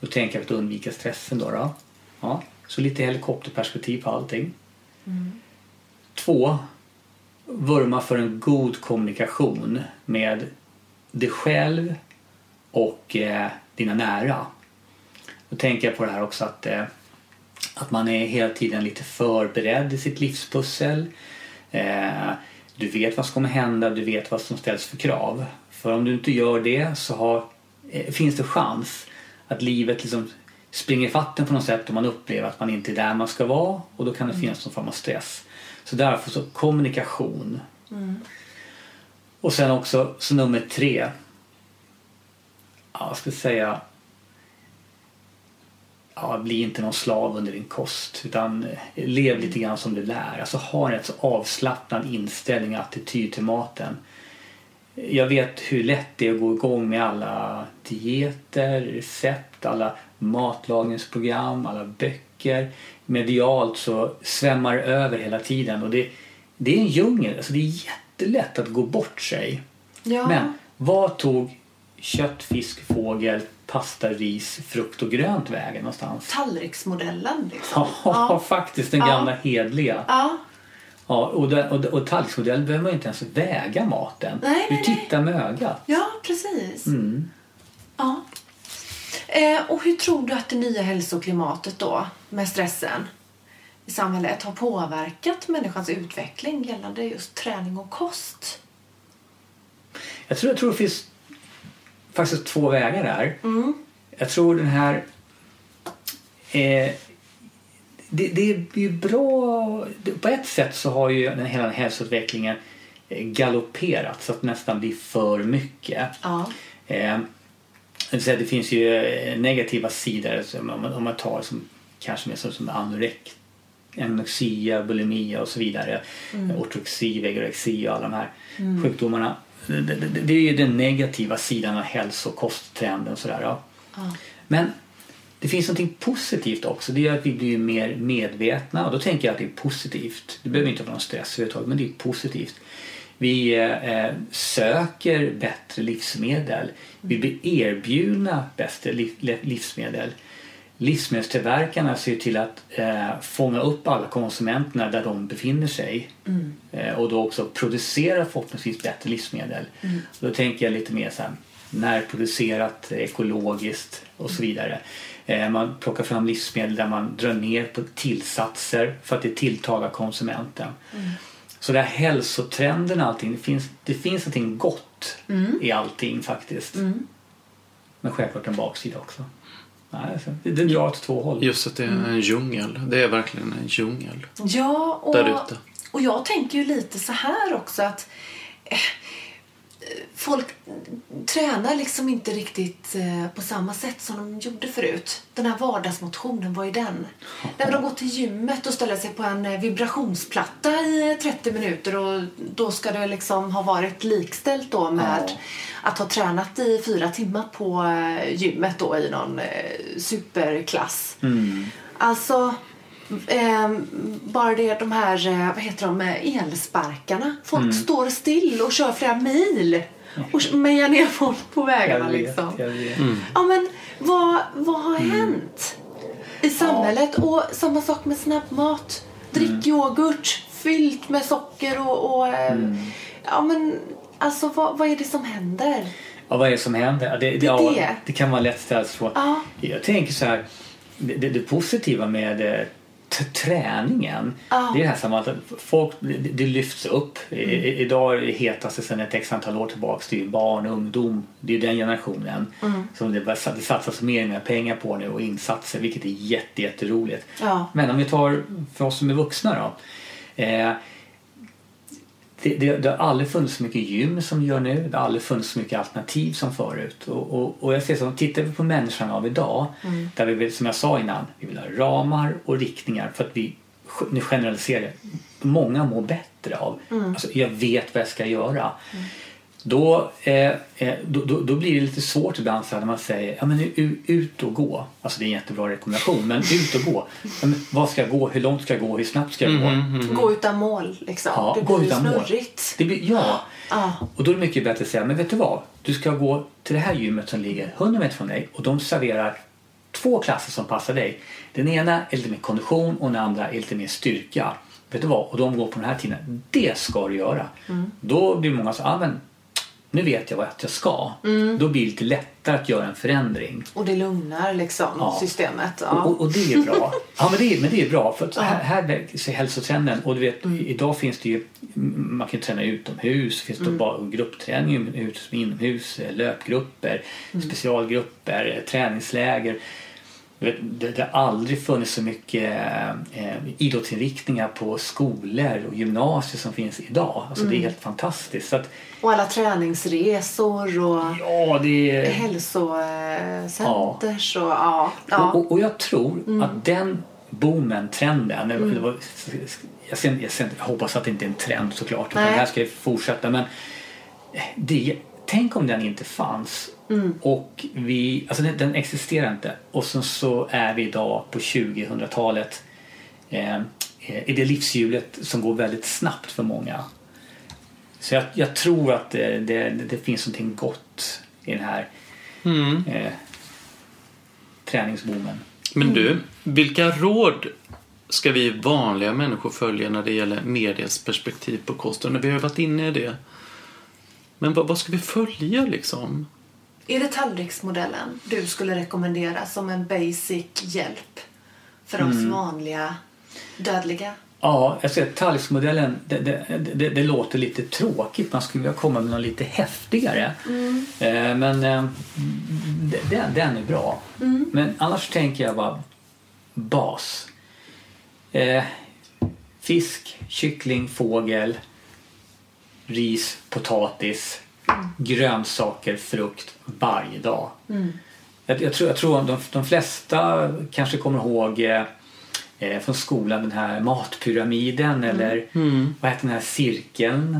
Då tänker jag att undvika stressen då. då. Ja, så lite helikopterperspektiv på allting. Två, vurma för en god kommunikation med dig själv och eh, dina nära. Då tänker jag på det här också att, eh, att man är hela tiden lite förberedd i sitt livspussel. Eh, du vet vad som kommer hända, du vet vad som ställs för krav. För om du inte gör det så har, eh, finns det chans att livet liksom springer ifatt en på något sätt och man upplever att man inte är där man ska vara och då kan det finnas någon form av stress. Så därför så kommunikation. Och sen också så nummer tre. Ja, jag skulle säga ja, bli inte någon slav under din kost utan eh, lev lite grann som du lär. Alltså ha en rätt så avslappnad inställning och attityd till maten. Jag vet hur lätt det är att gå igång med alla dieter, recept, alla matlagningsprogram, alla böcker. Medialt så svämmar det över hela tiden och det, det är en djungel. Alltså det är jättelätt att gå bort sig. Ja. Men vad tog kött, fisk, fågel, pasta, ris, frukt och grönt vägen någonstans? Tallriksmodellen liksom. (laughs) Ja, faktiskt den Ja. gamla hedliga. Ja. Ja, och, och, och tallriksmodellen behöver man ju inte ens väga maten. Nej, du nej, nej. tittar med ögat. ja, precis. Mm. Ja. Eh, och hur tror du att det nya hälsoklimatet då, med stressen i samhället, har påverkat människans utveckling gällande just träning och kost? Jag tror, jag tror det finns faktiskt två vägar där. Mm. Jag tror den här... Eh, det, det är ju bra... På ett sätt så har ju den hela hälsoutvecklingen eh, galopperat så att det nästan blir för mycket. Ja. Eh, det finns ju eh, negativa sidor som om man, om man tar som kanske mer som, som anorek, anorexia, bulimia och så vidare. Ortorexi, vegorexi och alla de här sjukdomarna. Det, det, det, är ju den negativa sidan av hälso och kosttrenden och sådär. Ja. Ja. Men det finns något positivt också. Det är att vi blir mer medvetna och då tänker jag att det är positivt. Det behöver inte vara någon stress överhuvudtaget men det är positivt. Vi eh, söker bättre livsmedel. Vi blir erbjudna bättre liv, livsmedel. Livsmedelstillverkarna ser till att eh, fånga upp alla konsumenterna där de befinner sig eh, och då också producera förhoppningsvis bättre livsmedel. Då tänker jag lite mer så här närproducerat, ekologiskt och så vidare. Eh, man plockar fram livsmedel där man drar ner på tillsatser för att det tilltalar konsumenten. Så det här hälsotrenden och allting, det finns, det finns någonting gott i allting faktiskt. Men självklart en baksida också. Nej, det, drar åt två håll. Just att det är en djungel. Det är verkligen en djungel. Ja, och, Där ute. och jag tänker ju lite så här också att eh, folk tränar liksom inte riktigt eh, på samma sätt som de gjorde förut. Den här vardagsmotionen, vad är den? När de går till gymmet och ställer sig på en eh, vibrationsplatta i eh, 30 minuter och då ska det liksom ha varit likställt då med Ja. att ha tränat i fyra timmar på eh, gymmet då i någon eh, superklass. Mm. Alltså, ehm, bara det de här, eh, vad heter de, eh, elsparkarna. Folk Mm. står still och kör flera mil och mejar ner folk på vägarna Jag vet, liksom. jag vet. Ja men vad, vad har Mm. hänt i samhället? Och samma sak med snabbmat. Drick Mm. yoghurt fyllt med socker och, och eh, Mm. ja men alltså vad, vad är det som händer? Ja, vad är det som händer? Ja, Det, det, ja, det. det kan vara lätt ställt så. Ja. Jag tänker så här, det, det, positiva med eh, träningen, Ja. det är det här samma att folk, det, lyfts upp. I, i- idag är det hetaste sedan ett x antal år tillbaka, det är ju barn och ungdom. Det är den generationen som det, det satsas mer och mer pengar på nu och insatser, vilket är jätte, jätteroligt. Ja. Men om vi tar för oss som är vuxna då. Eh, det, det, det har aldrig funnits så mycket gym som det gör nu. Det har aldrig funnits så mycket alternativ som förut. Och, och, och jag ser så, tittar vi på människan av idag, där vi vill, som jag sa innan, vi vill ha ramar och riktningar för att vi, nu generaliserar jag, många mår bättre av. Alltså, jag vet vad jag ska göra. Då, eh, eh, då, då, då blir det lite svårt ibland så här när man säger ja, men ut och gå. Alltså det är en jättebra rekommendation, men ut och gå. Ja, men vad ska jag gå? Hur långt ska jag gå? Hur snabbt ska jag gå? Gå utan mål liksom. Ja, det gå blir utan mål. snurrigt. Det blir, ja. Ja. Och då är det mycket bättre att säga, men vet du vad? Du ska gå till det här gymmet som ligger 100 meter från dig och de serverar två klasser som passar dig. Den ena är lite mer kondition och den andra är lite mer styrka. Vet du vad? Och de går på den här tiden. Det ska du göra. Då blir många så, ah, men nu vet jag vad jag ska. Då blir det lite lättare att göra en förändring. Och det lugnar liksom Ja. systemet. Ja. Och, och, och det är bra. (laughs) Ja, men det är, men det är bra. För att här, här sig hälsotrenden. Och du vet, Mm. idag finns det ju, man kan träna utomhus. Det finns Mm. då bara gruppträning utomhus, inomhus, löpgrupper, Mm. specialgrupper, träningsläger. Vet, det, det har aldrig funnits så mycket eh, idrottsinriktningar på skolor och gymnasier som finns idag. Alltså Mm. det är helt fantastiskt. Att, Och alla träningsresor och ja, det hälsocenters och ja. ja. Och, och, och jag tror Mm. att den boomen, trenden, det var- jag, ser, jag, ser, jag hoppas att det inte är en trend såklart, utan det här ska fortsätta men det, tänk om den inte fanns Mm. och vi, alltså den, den existerar inte och sen så är vi idag på 2000-talet eh, i det livshjulet som går väldigt snabbt för många. Så jag, jag tror att det, det, det finns någonting gott i den här Mm. eh, träningsboomen. Men du, vilka råd ska vi vanliga människor följa när det gäller medias perspektiv på kosten? Vi har ju varit inne i det. Men vad, vad ska vi följa liksom? Är det tallriksmodellen du skulle rekommendera som en basic hjälp för oss Mm. vanliga dödliga? Ja, jag säger tallriksmodellen, det, det, det, det låter lite tråkigt. Man skulle vilja komma med något lite häftigare. Eh, men eh, d- den, den är bra. Men annars tänker jag bara bas. Eh, fisk, kyckling, fågel, ris, potatis, grönsaker, frukt varje dag. Jag, jag tror, jag tror de, de flesta kanske kommer ihåg eh, eh, från skolan den här matpyramiden eller vad heter den här cirkeln?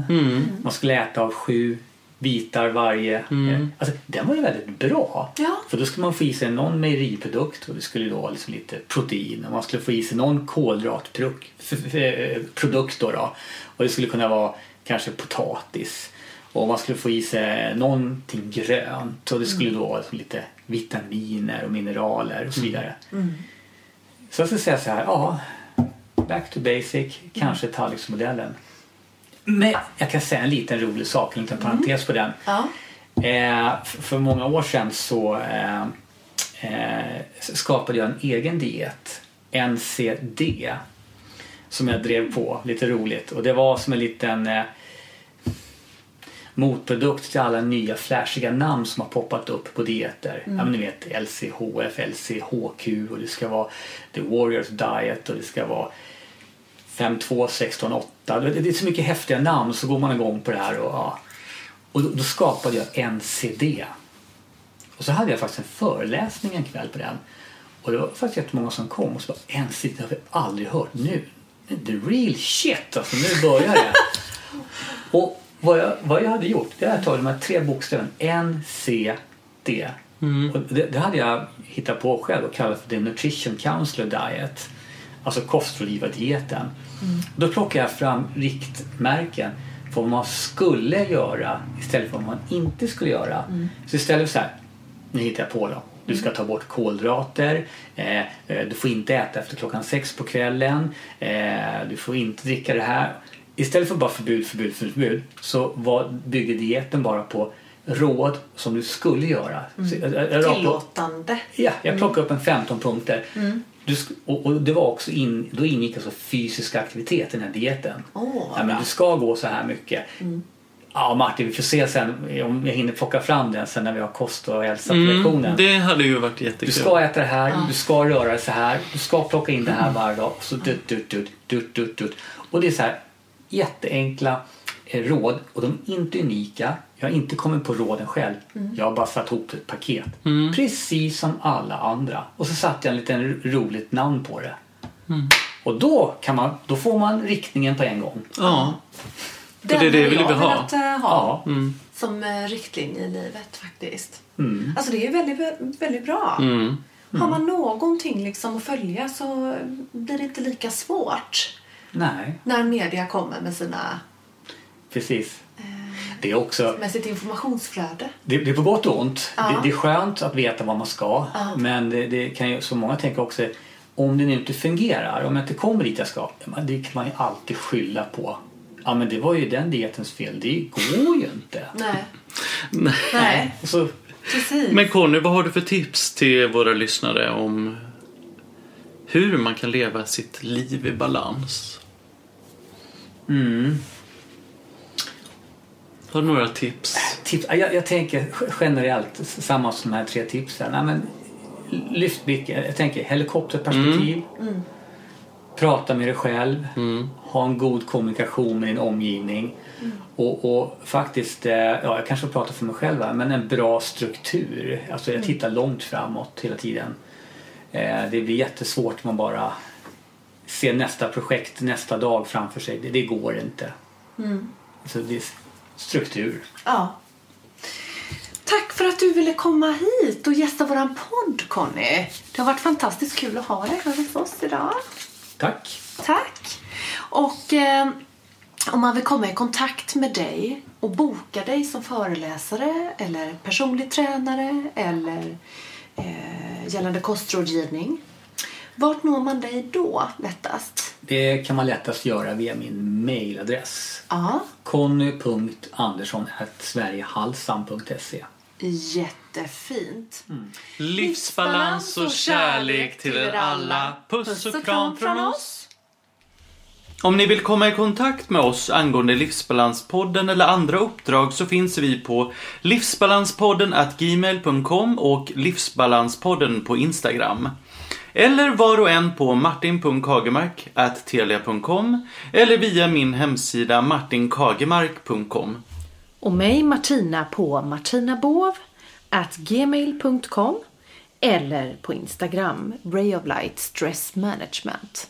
Man skulle äta av sju bitar varje. Eh, Alltså, den var ju väldigt bra. Ja. För då skulle man få i sig någon mejeriprodukt och det skulle då vara liksom lite protein och man skulle få i sig någon kolhydratprodukt produkt då, då. Och det skulle kunna vara kanske potatis. Och man skulle få i sig någonting grönt och det skulle då vara liksom lite vitaminer och mineraler och så vidare. Så jag skulle säga så här, ja, back to basic, kanske tallriksmodellen. Men jag kan säga en liten rolig sak, en liten parentes på den. Ja. Eh, för många år sedan så eh, eh, skapade jag en egen diet, NCD, som jag drev på, lite roligt. Och det var som en liten eh, motprodukt till alla nya flashiga namn som har poppat upp på dieter. Ja, men ni vet LCHF, LCHQ och det ska vara The Warriors Diet och det ska vara 5, 2, 16, 8. Det det är så mycket häftiga namn så går man igång på det här och ja. Och då, då skapade jag NCD. Och så hade jag faktiskt en föreläsning en kväll på den. Och det var faktiskt jättemånga som kom och så bara NCD har vi aldrig hört nu. The real shit alltså, nu börjar det. (laughs) och vad jag, vad jag hade gjort, det hade jag tagit de här tre bokstäverna NCD. Och det, det hade jag hittat på själv och kallat för The Nutrition Counselor Diet. Alltså kostrådgivardieten. Då plockade jag fram riktmärken för vad man skulle göra istället för vad man inte skulle göra. Så istället så här, nu hittar jag på då. Du ska ta bort kolhydrater, eh, eh, du får inte äta efter klockan sex på kvällen, eh, du får inte dricka det här. Istället för bara förbud, förbud, förbud så var, bygger dieten bara på råd som du skulle göra. Så jag- jag- Tillåtande. Ja, jag plockade upp en 15 punkter. Du, sk- och, och det var också in, då ingick alltså fysisk aktivitet i den här dieten. Vad ja, men du ska gå så här mycket. Ja Martin, vi får se sen om jag hinner plocka fram den sen när vi har kost och hälsa på lektionen. Mm, det hade ju varit Du jättekul. ska äta det här, du ska röra dig så här, du ska plocka in det här varje dag. Så dutt, dutt, dutt, dutt, dutt, dutt. Och det är så här jätteenkla eh, råd och de är inte unika. Jag har inte kommit på råden själv. Jag har bara satt ihop ett paket. Precis som alla andra. Och så satte jag en liten roligt namn på det. Och då, kan man, då får man riktningen på en gång. Ja. Den det är det hade vi jag vill ha. eh, ha Ja. som eh, riktlinje i livet faktiskt. Mm. Alltså det är väldigt, väldigt bra. Mm. Har man någonting liksom att följa så blir det inte lika svårt Nej, när media kommer med, sina, precis. Det är också med sitt informationsflöde. Det, det är på gott och ont. Ja. Det, det är skönt att veta vad man ska. Ja. Men det, det kan ju, som många tänker också, om det nu inte fungerar, om jag inte kommer dit jag ska, det kan man ju alltid skylla på. Ja men det var ju den dietens fel, det går ju inte. Nej. (laughs) Nej. Nej, så, precis. Men Conny, vad har du för tips till våra lyssnare om hur man kan leva sitt liv i balans? Mm, Har du några tips? tips, jag, jag tänker generellt samma som de här tre tipsen. Ja, men, lyft blicken. Jag tänker helikopterperspektiv. Prata med dig själv. Ha en god kommunikation med din omgivning. Och, och faktiskt, eh, ja, jag kanske pratar för mig själv här, men en bra struktur. Alltså jag tittar långt framåt hela tiden. Eh, Det blir jättesvårt om man bara ser nästa projekt nästa dag framför sig. Det, det går inte. Så det är struktur. Ja. Tack för att du ville komma hit och gästa våran podd, Conny. Det har varit fantastiskt kul att ha dig här hos oss idag. Tack! Tack! Och eh, om man vill komma i kontakt med dig och boka dig som föreläsare eller personlig tränare eller eh, gällande kostrådgivning. Vart når man dig då lättast? Det kan man lättast göra via min mailadress. Conny.andersson.sverigehalsam.se jättefint. Livsbalans och kärlek till er alla. Puss och kram från oss. Om ni vill komma i kontakt med oss angående Livsbalanspodden eller andra uppdrag så finns vi på livsbalanspodden gmail.com och livsbalanspodden på Instagram. Eller var och en på martin.kagemark.telia.com eller via min hemsida martinkagemark.com. Och mig Martina på martinabovgmail.com. eller på Instagram Ray of Light Stress Management.